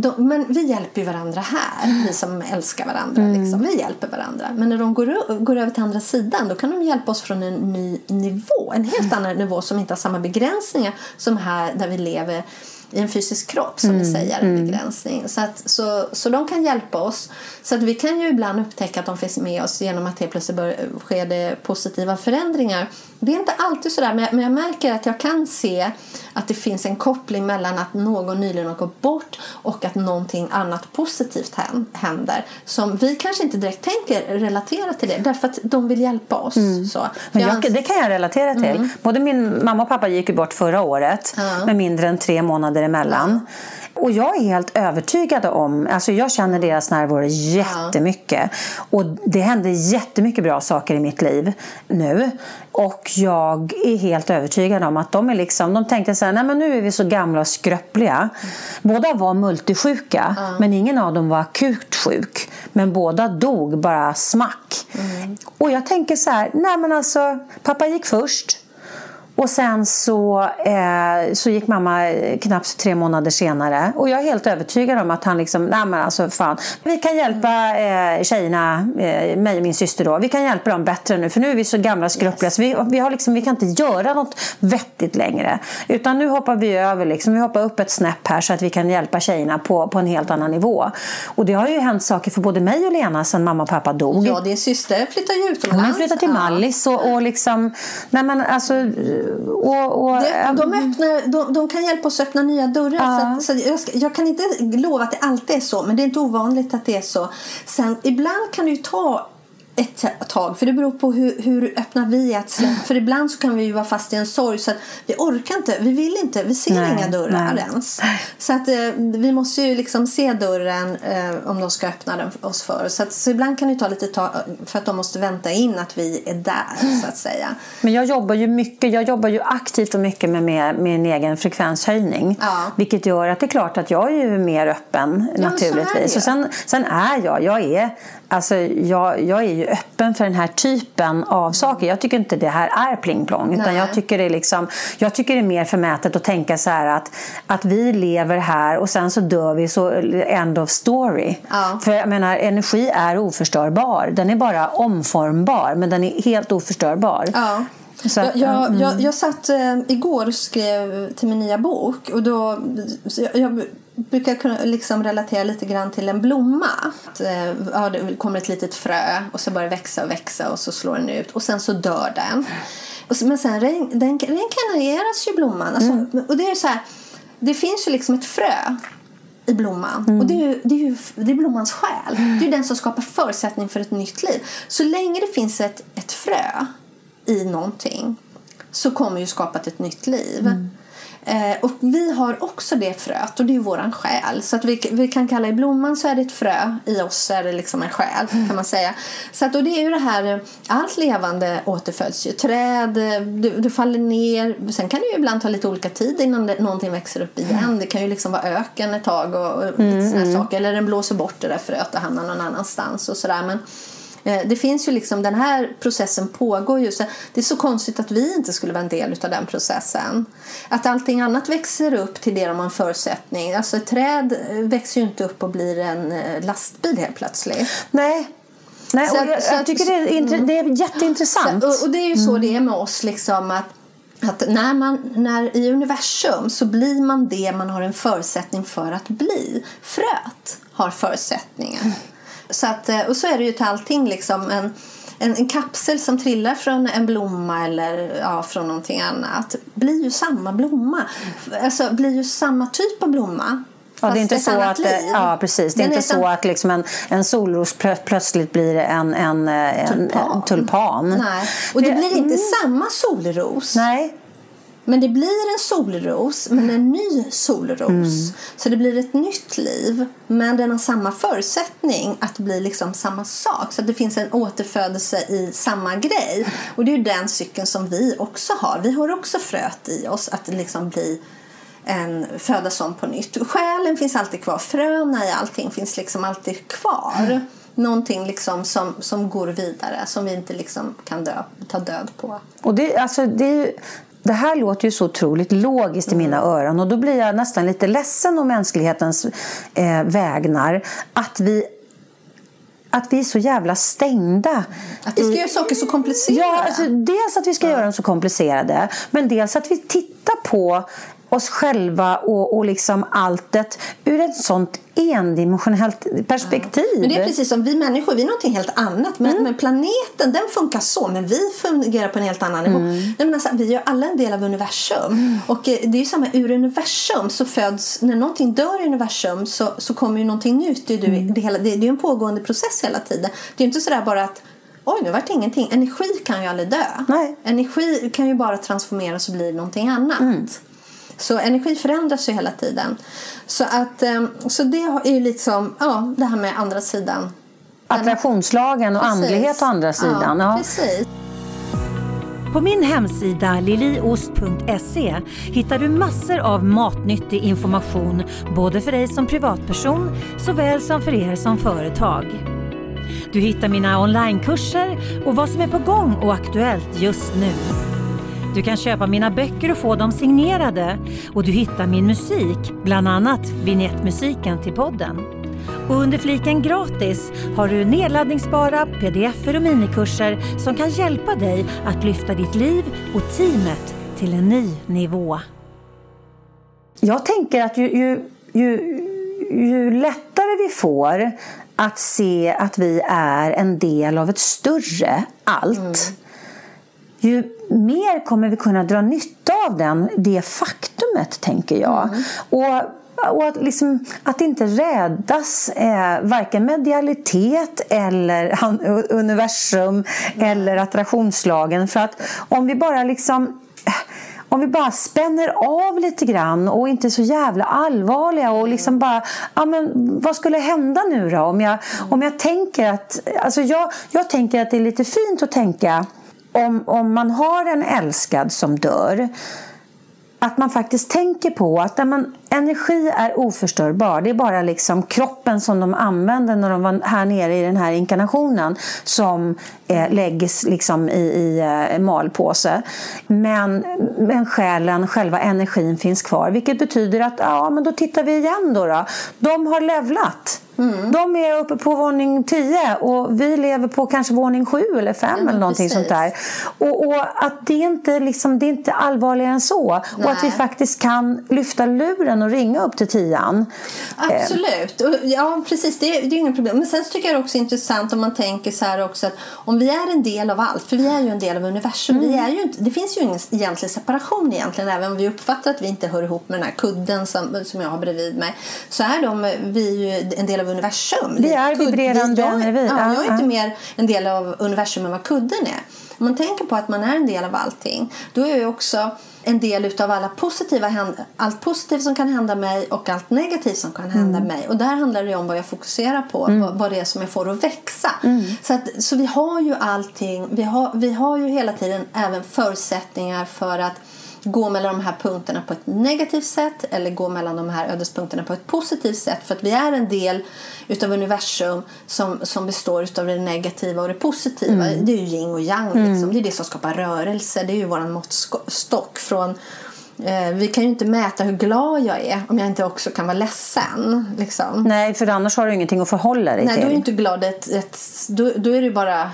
de, men vi hjälper ju varandra här, vi som älskar varandra. Mm. Liksom. Vi hjälper varandra. Men när de går, går över till andra sidan då kan de hjälpa oss från en ny nivå. En helt annan nivå som inte har samma begränsningar som här där vi lever i en fysisk kropp som mm. vi säger, en begränsning. Så, att, så, så de kan hjälpa oss. Så att vi kan ju ibland upptäcka att de finns med oss genom att helt plötsligt bör, sker det positiva förändringar. Det är inte alltid sådär men jag, men jag märker att jag kan se att det finns en koppling mellan att någon nyligen har gått bort och att någonting annat positivt händer som vi kanske inte direkt tänker relatera till det därför att de vill hjälpa oss. Mm. Så. Men jag, det kan jag relatera till. Mm. Både min mamma och pappa gick bort förra året mm. med mindre än tre månader emellan. Och jag är helt övertygad om, alltså jag känner deras närvaro jättemycket. Och det händer jättemycket bra saker i mitt liv nu. Och jag är helt övertygad om att de är liksom, de tänkte så här, nej men nu är vi så gamla och skröpliga. Båda var multisjuka, mm. men ingen av dem var akut sjuk. Men båda dog bara smack. Mm. Och jag tänker så här, nej men alltså, pappa gick först. Och sen så, eh, så gick mamma knappt tre månader senare. Och jag är helt övertygad om att han liksom, nej men alltså fan. Vi kan hjälpa eh, tjejerna, eh, mig och min syster då. Vi kan hjälpa dem bättre nu för nu är vi så gamla skruppliga yes. så vi, vi, har liksom, vi kan inte göra något vettigt längre. Utan nu hoppar vi över liksom, vi hoppar upp ett snäpp här så att vi kan hjälpa tjejerna på, på en helt annan nivå. Och det har ju hänt saker för både mig och Lena sedan mamma och pappa dog. Ja, din syster flyttar ju utomlands. Hon flyttat till Mallis och, och liksom, nej men alltså och, och, det, de, öppnar, de, de, kan hjälpa oss att öppna nya dörrar. Ja. Så, så jag, ska, jag, kan inte lova att det alltid är så, men det är inte ovanligt att det är så. Sen, ibland kan det ju ta ett tag. För det beror på hur, hur öppna vi är att släppa. För ibland så kan vi ju vara fast i en sorg så att vi orkar inte, vi vill inte, vi ser nej, inga dörrar nej. ens. Så att eh, vi måste ju liksom se dörren eh, om de ska öppna den oss för. Så, att, så ibland kan det ta lite tag för att de måste vänta in att vi är där så att säga. Men jag jobbar ju mycket, jag jobbar ju aktivt och mycket med, med min egen frekvenshöjning. Ja. Vilket gör att det är klart att jag är ju mer öppen ja, naturligtvis. Så och sen, sen är jag, jag är Alltså, jag, jag är ju öppen för den här typen av saker. Jag tycker inte det här är pling-plong. Utan jag tycker, det är liksom, jag tycker det är mer förmätet att tänka så här att, att vi lever här och sen så dör vi, så end of story. Ja. För jag menar, energi är oförstörbar. Den är bara omformbar, men den är helt oförstörbar. Ja. Så, jag, jag, mm. jag, jag satt äh, igår och skrev till min nya bok. Och då, jag, jag brukar kunna liksom relatera lite grann till en blomma. Att, eh, ja, det kommer ett litet frö och så börjar växa och växa och så slår den ut och sen så dör den. men sen den reinkarneras ju blomman. Alltså, mm. Och det är så här, det finns ju liksom ett frö i blomman. Mm. Och det är, ju, det, är ju, det är blommans själ. Det är den som skapar förutsättning för ett nytt liv. Så länge det finns ett, ett frö i någonting så kommer ju skapat ett nytt liv. Mm. Eh, och vi har också det fröet och det är våran själ. Så att vi, vi kan kalla i blomman så är det ett frö, i oss är det liksom en själ kan man säga. Så att, och det är ju det här, allt levande återföds ju. Träd, du, du faller ner, sen kan det ju ibland ta lite olika tid innan det, någonting växer upp igen. Det kan ju liksom vara öken ett tag och, och mm, lite mm. saker. Eller den blåser bort det där fröet och hamnar någon annanstans och sådär. Men, Eh, det finns ju liksom, den här processen pågår ju. Så det är så konstigt att vi inte skulle vara en del av den processen. Att allting annat växer upp till det de har en förutsättning. Alltså ett träd eh, växer ju inte upp och blir en eh, lastbil helt plötsligt. Nej, Nej, så, jag, så, jag tycker det är, mm. det är jätteintressant. Så, och, och, det är ju så mm. det är med oss. Liksom, att, att när man, när I universum så blir man det man har en förutsättning för att bli. Fröet har förutsättningen. Så att, eh, och så är det ju till allting. Liksom, en, en, en, kapsel som trillar från en blomma eller ja, från någonting annat blir ju samma blomma. Alltså blir ju samma typ av blomma. Ja, det är inte så att, liv. ja, precis. Det är Den inte ett så att liksom en, en solros plö- plötsligt blir en, en, en, Tulpan. en tulpan. Nej. Och det Det- blir inte mm. samma solros. Nej. Men det blir en solros, men en ny solros. Mm. Så det blir ett nytt liv. Men den har samma förutsättning att blir liksom samma sak. Så att det finns en återfödelse i samma grej. Och det är ju den cykeln som vi också har. Vi har också fröet i oss att liksom bli en födas om på nytt. Själen finns alltid kvar. Fröna i allting finns liksom alltid kvar. Någonting liksom som, som går vidare, som vi inte liksom kan dö, ta död på. Och det, alltså, det, är det här låter ju så otroligt logiskt i mina öron och då blir jag nästan lite ledsen om mänsklighetens eh, vägnar. Att vi, att vi är så jävla stängda. Att vi ska i- göra saker så komplicerade. Ja, alltså, dels att vi ska göra dem så komplicerade men dels att vi tittar på oss själva och, och liksom alltet ur ett sånt endimensionellt perspektiv. Men det är precis som vi människor, vi är någonting helt annat. Men, men planeten den funkar så, men vi fungerar på en helt annan nivå. Nej, men alltså, vi är alla en del av universum. Och eh, det är samma, ur universum så föds, när någonting dör i universum så, så kommer ju någonting nytt. Det är, ju det, hela, det, det är en pågående process hela tiden. Det är ju inte sådär bara att Oj, nu vart det ingenting. Energi kan ju aldrig dö. Nej. Energi kan ju bara transformeras och bli någonting annat. Så energi förändras ju hela tiden. Så, att, eh, så det är ju liksom, ja, det här med andra sidan. Attraktionslagen och Precis. andlighet å andra sidan. Ja, Ja. precis. På min hemsida liliost.se hittar du massor av matnyttig information både för dig som privatperson såväl som för er som företag. Du hittar mina onlinekurser och vad som är på gång och aktuellt just nu. Du kan köpa mina böcker och få dem signerade och du hittar min musik, bland annat vignettmusiken till podden. Och under fliken gratis har du nedladdningsbara pdf och minikurser som kan hjälpa dig att lyfta ditt liv och teamet till en ny nivå. Jag tänker att ju, ju, ju, ju lättare vi får att se att vi är en del av ett större allt ju mer kommer vi kunna dra nytta av den, det faktumet, tänker jag. Och, och att, liksom, att inte räddas eh, varken medialitet eller han, universum eller attraktionslagen. För att om vi bara liksom om vi bara spänner av lite grann och inte är så jävla allvarliga och liksom bara, ja men vad skulle hända nu då? Om jag, om jag tänker att, alltså jag, jag tänker att det är lite fint att tänka om, om man har en älskad som dör att man faktiskt tänker på att man, energi är oförstörbar. Det är bara liksom kroppen som de använde när de var här nere i den här inkarnationen som eh, läggs liksom i, i eh, malpåse. Men, men själen, själva energin finns kvar. Vilket betyder att ja, men då tittar vi igen. Då, då. De har levlat. De är uppe på våning 10 och vi lever på kanske våning 7 eller 5 eller någonting precis. sånt där. Och, och att det är inte, liksom, det är inte allvarligare än så. Och att vi Nej. faktiskt kan lyfta luren och ringa upp till tian. Absolut. Ja, precis. Det är, det är inga problem. Men sen tycker jag det är också intressant om man tänker så här också att om vi är en del av allt, för vi är ju en del av universum. Vi är ju inte, det finns ju ingen egentlig separation egentligen, även om vi uppfattar att vi inte hör ihop med den här kudden som, som jag har bredvid mig. Så är de, vi är ju en del av universum. Vi är vibrerande jag, energi. Ja, Ja, jag är inte mer en del av universum än vad kudden är. Om man tänker på att man är en del av allting, då är jag också en del utav alla positiva allt positivt som kan hända mig och allt negativt som kan hända Mm. mig. Och där handlar det om vad jag fokuserar på, vad, vad det är som jag får att växa. Mm. Så, att, så vi har ju allting, vi har, vi har ju hela tiden även förutsättningar för att gå mellan de här punkterna på ett negativt sätt eller gå mellan de här ödespunkterna på ett positivt sätt för att vi är en del utav universum som, som består utav det negativa och det positiva. Det är ju yin och yang. Liksom. Det är det som skapar rörelse. Det är ju vår måttstock från eh, vi kan ju inte mäta hur glad jag är om jag inte också kan vara ledsen. Liksom. Nej, för annars har du ingenting att förhålla dig Nej, till. då är inte glad ett, ett då, då är det bara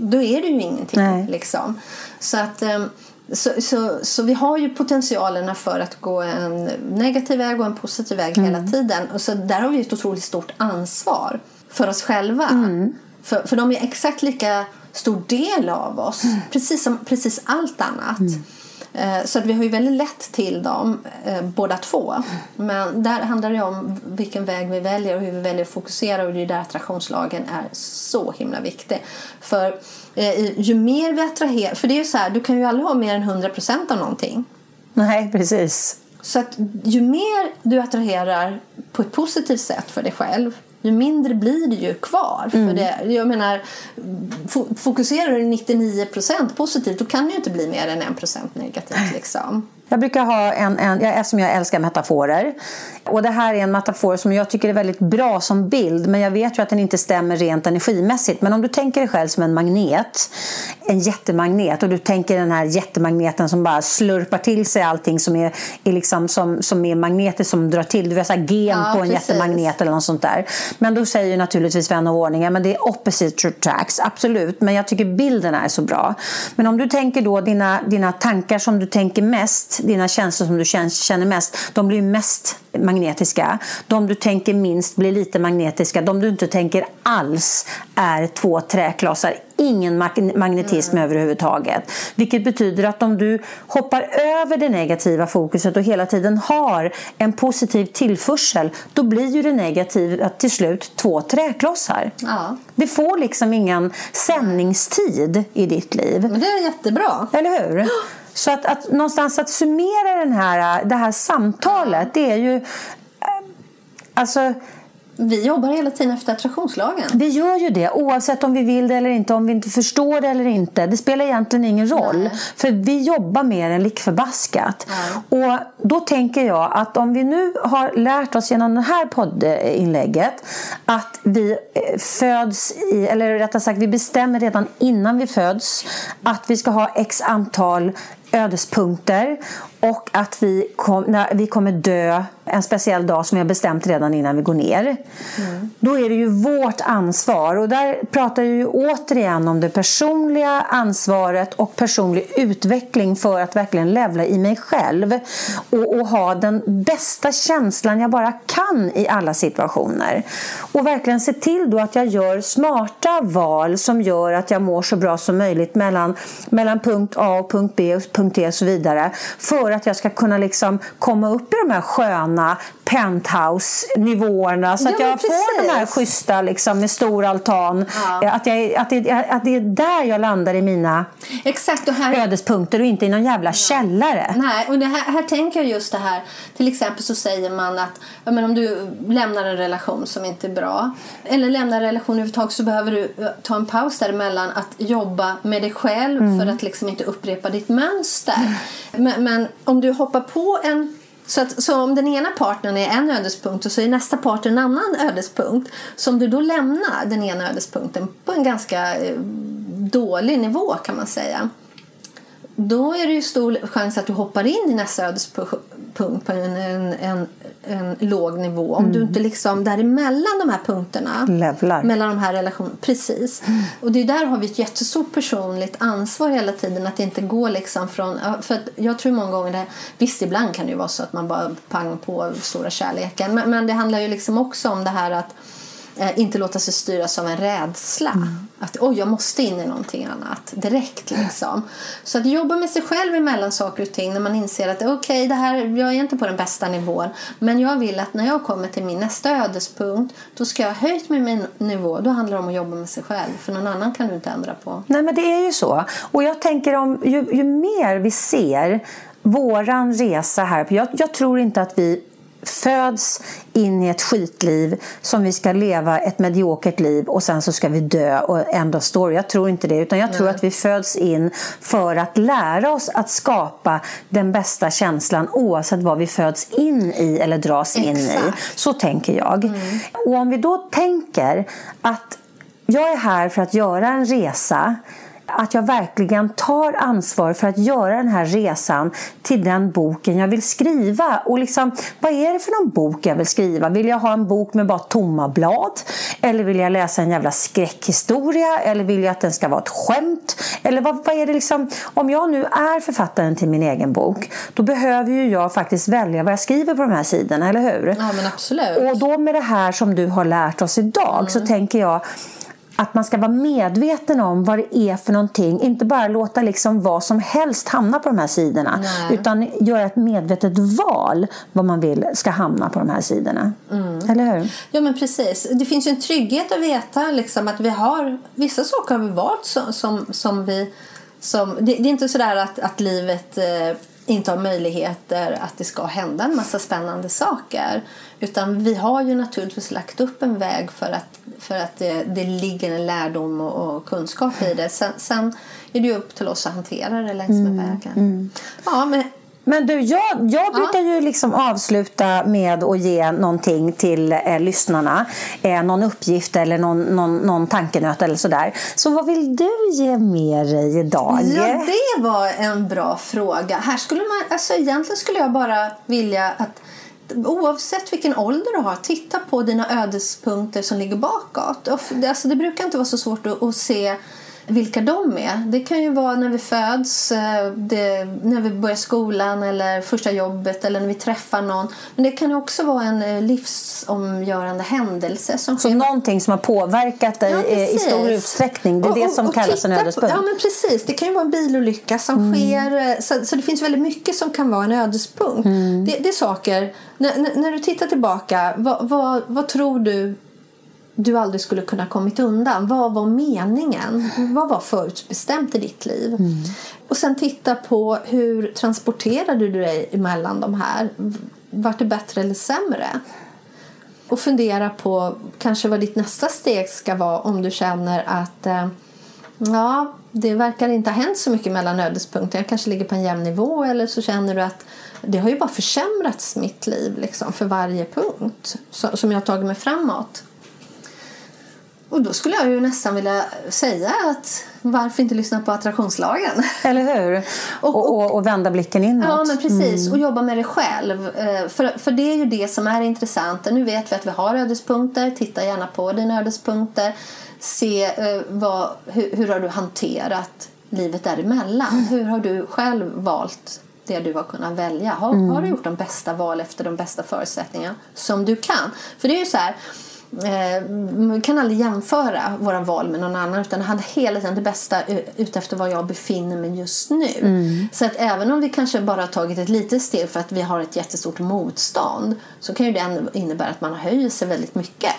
då är det ju ingenting. Nej. Liksom. Så att ehm, så, så, så vi har ju potentialerna för att gå en negativ väg och en positiv väg hela tiden. Och så där har vi ett otroligt stort ansvar för oss själva. För, för de är exakt lika stor del av oss. Precis som precis allt annat. Eh, så att vi har ju väldigt lätt till dem eh, båda två. Men där handlar det om vilken väg vi väljer och hur vi väljer att fokusera och det är där attraktionslagen är så himla viktig. För ju mer vi attraherar, för det är ju så här, du kan ju aldrig ha mer än 100% av någonting. Nej, precis. Så att ju mer du attraherar på ett positivt sätt för dig själv ju mindre blir det ju kvar. Mm. För det, jag menar, fokuserar du 99% positivt då kan det ju inte bli mer än 1% negativt. Liksom. Jag brukar ha en, en eftersom jag älskar metaforer. Och det här är en metafor som jag tycker är väldigt bra som bild. Men jag vet ju att den inte stämmer rent energimässigt. Men om du tänker dig själv som en magnet. En jättemagnet. Och du tänker den här jättemagneten som bara slurpar till sig allting som är, är, liksom, som, som är magneter som drar till. Du vet gen ja, på en precis. jättemagnet eller något sånt där. Men då säger ju naturligtvis vän av ordning men det är opposite tracks. Absolut. Men jag tycker bilden är så bra. Men om du tänker då dina, dina tankar som du tänker mest dina känslor som du känner mest, de blir mest magnetiska. De du tänker minst blir lite magnetiska. De du inte tänker alls är två träklossar. Ingen magnetism mm. överhuvudtaget. Vilket betyder att om du hoppar över det negativa fokuset och hela tiden har en positiv tillförsel då blir ju det negativa till slut två träklossar. Ja. Det får liksom ingen sändningstid i ditt liv. Men det är jättebra. Eller hur? Så att, att någonstans att summera den här, äh, det här samtalet det är ju äh, alltså vi jobbar hela tiden efter attraktionslagen. Vi gör ju det, oavsett om vi vill det eller inte, om vi inte förstår det eller inte. Det spelar egentligen ingen roll. Nej. För vi jobbar med än lik förbaskat. Ja. Och då tänker jag att om vi nu har lärt oss genom det här poddinlägget att vi eh, föds i, eller rättare sagt vi bestämmer redan innan vi föds att vi ska ha x antal ödespunkter och att vi, kom, när vi kommer dö en speciell dag som vi har bestämt redan innan vi går ner. Mm. Då är det ju vårt ansvar och där pratar jag ju återigen om det personliga ansvaret och personlig utveckling för att verkligen levla i mig själv och, och ha den bästa känslan jag bara kan i alla situationer. Och verkligen se till då att jag gör smarta val som gör att jag mår så bra som möjligt mellan, mellan punkt A och punkt B och punkt E och så vidare. För att jag ska kunna liksom komma upp i de här sköna penthouse-nivåerna så ja, att jag får de här schyssta liksom, med stor altan. Ja. Att, jag, att, det, att det är där jag landar i mina Exakt, och här... ödespunkter och inte i någon jävla ja. källare. Nej, och här, här tänker jag just det här. Till exempel så säger man att men om du lämnar en relation som inte är bra eller lämnar en relation överhuvudtaget så behöver du ta en paus däremellan att jobba med dig själv mm. för att liksom inte upprepa ditt mönster. Men, men om du hoppar på en så, att, så om den ena partnern är en ödespunkt och så är nästa partner en annan ödespunkt. Så om du då lämnar den ena ödespunkten på en ganska eh, dålig nivå kan man säga. Då är det ju stor chans att du hoppar in i nästa ödespunkt punkt på en, en, en, en låg nivå. Om mm. du inte liksom däremellan de här punkterna. Levlar. Mellan de här relationerna. Precis. Mm. Och det där har vi ett jättestort personligt ansvar hela tiden. Att inte går liksom från. För att jag tror många gånger det. Visst ibland kan det ju vara så att man bara pang på stora kärleken. Men, men det handlar ju liksom också om det här att eh, inte låta sig styras av en rädsla. Mm. Att oh, jag måste in i någonting annat direkt. Liksom. Så att jobba med sig själv emellan saker och ting när man inser att okay, det här, jag är inte på den bästa nivån men jag vill att när jag kommer till min nästa ödespunkt då ska jag ha höjt med min nivå. Då handlar det om att jobba med sig själv för någon annan kan du inte ändra på. Nej men det är ju så. Och jag tänker om ju, ju mer vi ser våran resa här. Jag, jag tror inte att vi föds in i ett skitliv som vi ska leva ett mediokert liv och sen så ska vi dö och end of story. Jag tror inte det utan jag tror Nej. att vi föds in för att lära oss att skapa den bästa känslan oavsett vad vi föds in i eller dras Exakt. in i. Så tänker jag. Mm. Och om vi då tänker att jag är här för att göra en resa att jag verkligen tar ansvar för att göra den här resan till den boken jag vill skriva. Och liksom, vad är det för någon bok jag vill skriva? Vill jag ha en bok med bara tomma blad? Eller vill jag läsa en jävla skräckhistoria? Eller vill jag att den ska vara ett skämt? Eller vad, vad är det liksom? Om jag nu är författaren till min egen bok då behöver ju jag faktiskt välja vad jag skriver på de här sidorna, eller hur? Ja, men absolut. Och då med det här som du har lärt oss idag mm. så tänker jag att man ska vara medveten om vad det är för någonting. Inte bara låta liksom vad som helst hamna på de här sidorna. Nej. Utan göra ett medvetet val vad man vill ska hamna på de här sidorna. Mm. Eller hur? Ja men precis. Det finns ju en trygghet att veta liksom, att vi har vissa saker har vi valt som, som, som vi som, det, det är inte sådär att, att livet eh, inte har möjligheter att det ska hända en massa spännande saker. Utan vi har ju naturligtvis lagt upp en väg för att, för att det, det ligger en lärdom och, och kunskap i det. Sen, sen är det ju upp till oss att hantera det längs med vägen. Ja, men Men du, jag, jag brukar ju liksom avsluta med att ge någonting till eh, lyssnarna. Eh, någon uppgift eller någon, någon, någon tankenöt eller sådär. Så vad vill du ge med dig idag? Ja, det var en bra fråga. Här skulle man, alltså egentligen skulle jag bara vilja att oavsett vilken ålder du har, titta på dina ödespunkter som ligger bakåt. Och Alltså, det brukar inte vara så svårt att, att se vilka de är. Det kan ju vara när vi föds, eh, det, när vi börjar skolan eller första jobbet eller när vi träffar någon. Men det kan också vara en eh, livsomgörande händelse som Så någonting som har påverkat dig Ja, eh, i stor utsträckning. Det är Och- det som och kallas en ödespunkt. Ja, men precis. Det kan ju vara en bilolycka som sker. eh, Så, så det finns väldigt mycket som kan vara en ödespunkt. Det, det är saker... När, när, när du tittar tillbaka, vad, vad, vad tror du du aldrig skulle kunna kommit undan? Vad var meningen? Vad var förutbestämt i ditt liv? Och sen titta på hur transporterade du dig emellan de här? Vart det bättre eller sämre? och fundera på kanske vad ditt nästa steg ska vara om du känner att eh, ja, det verkar inte ha hänt så mycket mellan ödespunkter. Jag kanske ligger på en jämn nivå eller så känner du att det har ju bara försämrats mitt liv liksom, för varje punkt som jag har tagit mig framåt. Och då skulle jag ju nästan vilja säga att varför inte lyssna på attraktionslagen? Eller hur? Och, och, och vända blicken inåt. Ja, men precis. Och jobba med det själv. Eh, För, för det är ju det som är intressant. Nu vet vi att vi har ödespunkter. Titta gärna på dina ödespunkter. Se eh, vad, hur, hur har du hanterat livet däremellan. Hur har du själv valt det du har kunnat välja? Har, har du gjort de bästa val efter de bästa förutsättningarna som du kan? För det är ju så här vi kan aldrig jämföra våra val med någon annan utan handlar hela tiden det bästa utefter var jag befinner mig just nu. Så att även om vi kanske bara har tagit ett litet steg för att vi har ett jättestort motstånd så kan ju det ändå innebära att man höjer sig väldigt mycket.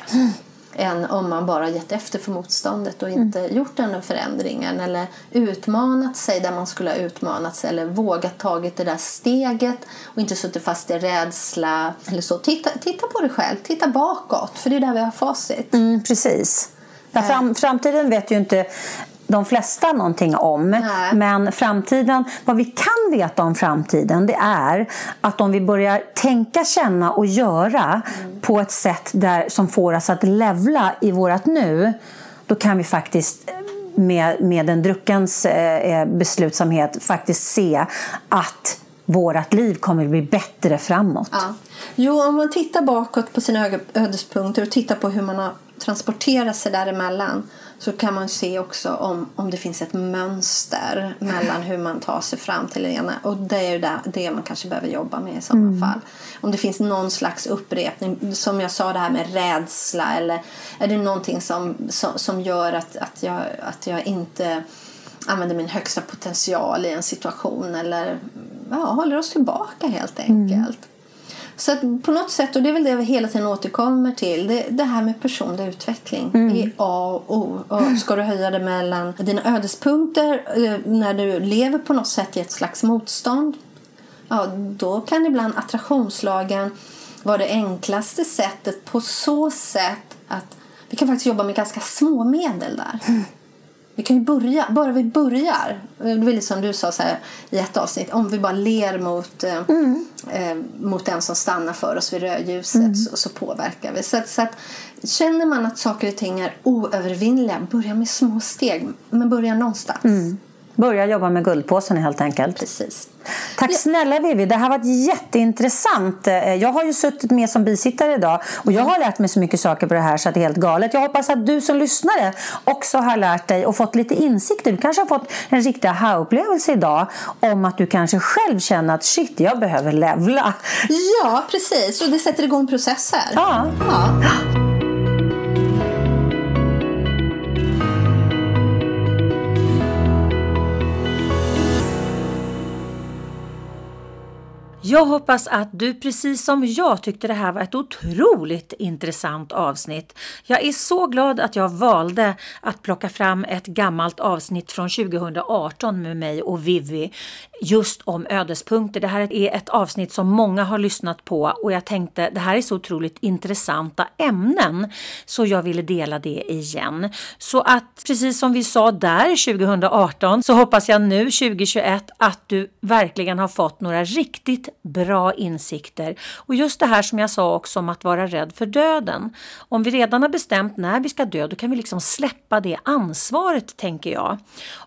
Än om man bara gett efter för motståndet och inte gjort den förändringen eller utmanat sig där man skulle ha utmanat sig eller vågat tagit det där steget och inte suttit fast i rädsla eller så. Titta, titta på dig själv, titta bakåt för det är där vi har facit. Mm, precis. Ja, fram, framtiden vet ju inte de flesta någonting om. Nej. Men framtiden, vad vi kan veta om framtiden det är att om vi börjar tänka, känna och göra på ett sätt där, som får oss att levla i vårt nu då kan vi faktiskt med, med en druckens eh, beslutsamhet faktiskt se att vårt liv kommer att bli bättre framåt. Ja. Jo, om man tittar bakåt på sina ödespunkter och tittar på hur man har transporterat sig däremellan så kan man se också om, om det finns ett mönster mellan hur man tar sig fram till det ena. Och det är ju det, det man kanske behöver jobba med i sådana fall. Om det finns någon slags upprepning, som jag sa det här med rädsla eller är det någonting som, som, som gör att, att, jag, att jag inte använder min högsta potential i en situation eller ja, håller oss tillbaka helt enkelt. Så på något sätt, och det är väl det vi hela tiden återkommer till, det, det här med personlig utveckling är A och O. Och ska du höja det mellan dina ödespunkter eh, när du lever på något sätt i ett slags motstånd, ja, då kan ibland attraktionslagen vara det enklaste sättet på så sätt att vi kan faktiskt jobba med ganska små medel där. Vi kan ju börja, bara vi börjar. Det var lite som du sa så här, i ett avsnitt. Om vi bara ler mot, eh, eh, mot den som stannar för oss vid rödljuset så, så påverkar vi. Så, så att, känner man att saker och ting är oövervinnliga, börja med små steg. Men börja någonstans. Börja jobba med guldpåsen helt enkelt. Precis. Tack snälla Vivi, det här har varit jätteintressant. Eh, Jag har ju suttit med som bisittare idag och jag har lärt mig så mycket saker på det här så att det är helt galet. Jag hoppas att du som lyssnare också har lärt dig och fått lite insikter. Du kanske har fått en riktig aha-upplevelse idag om att du kanske själv känner att shit, jag behöver levla. Ja, precis. Och det sätter igång processer. Ja. ja. Jag hoppas att du precis som jag tyckte det här var ett otroligt intressant avsnitt. Jag är så glad att jag valde att plocka fram ett gammalt avsnitt från 2018 med mig och Vivi just om ödespunkter. Det här är ett avsnitt som många har lyssnat på och jag tänkte det här är så otroligt intressanta ämnen så jag ville dela det igen. Så att precis som vi sa där 2018 så hoppas jag nu 2021 att du verkligen har fått några riktigt bra insikter. Och just det här som jag sa också om att vara rädd för döden. Om vi redan har bestämt när vi ska dö, då kan vi liksom släppa det ansvaret, tänker jag.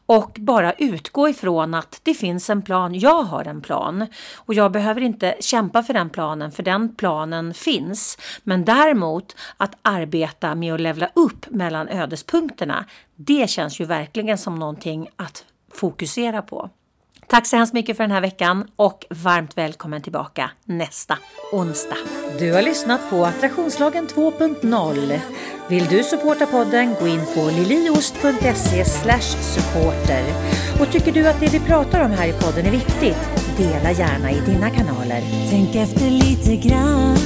Och bara utgå ifrån att det finns en plan, jag har en plan. Och jag behöver inte kämpa för den planen, för den planen finns. Men däremot att arbeta med att levla upp mellan ödespunkterna, det känns ju verkligen som någonting att fokusera på. Tack så hemskt mycket för den här veckan och varmt välkommen tillbaka nästa onsdag. Du har lyssnat på Attraktionslagen 2.0. Vill du supporta podden, gå in på liliost.se supporter. Och tycker du att det vi pratar om här i podden är viktigt, dela gärna i dina kanaler. Tänk efter lite grann.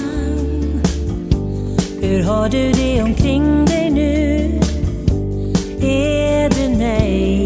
Hur har du det omkring dig nu? Är du nöjd?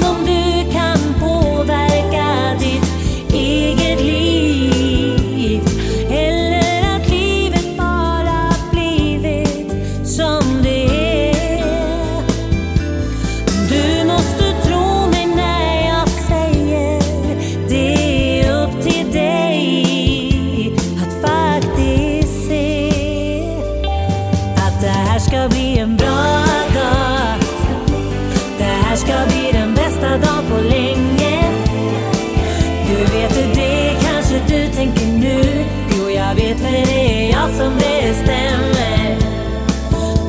jag som bestämmer.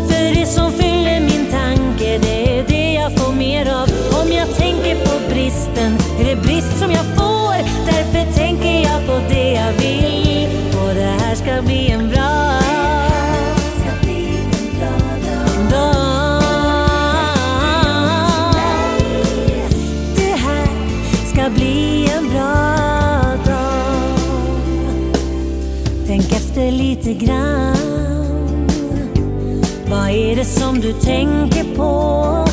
För det som fyller min tanke, det är det jag får mer av. Om jag tänker på bristen, är det brist som jag får. Därför tänker jag på det jag vill. Och det här ska bli lite grann. Vad är det som du tänker på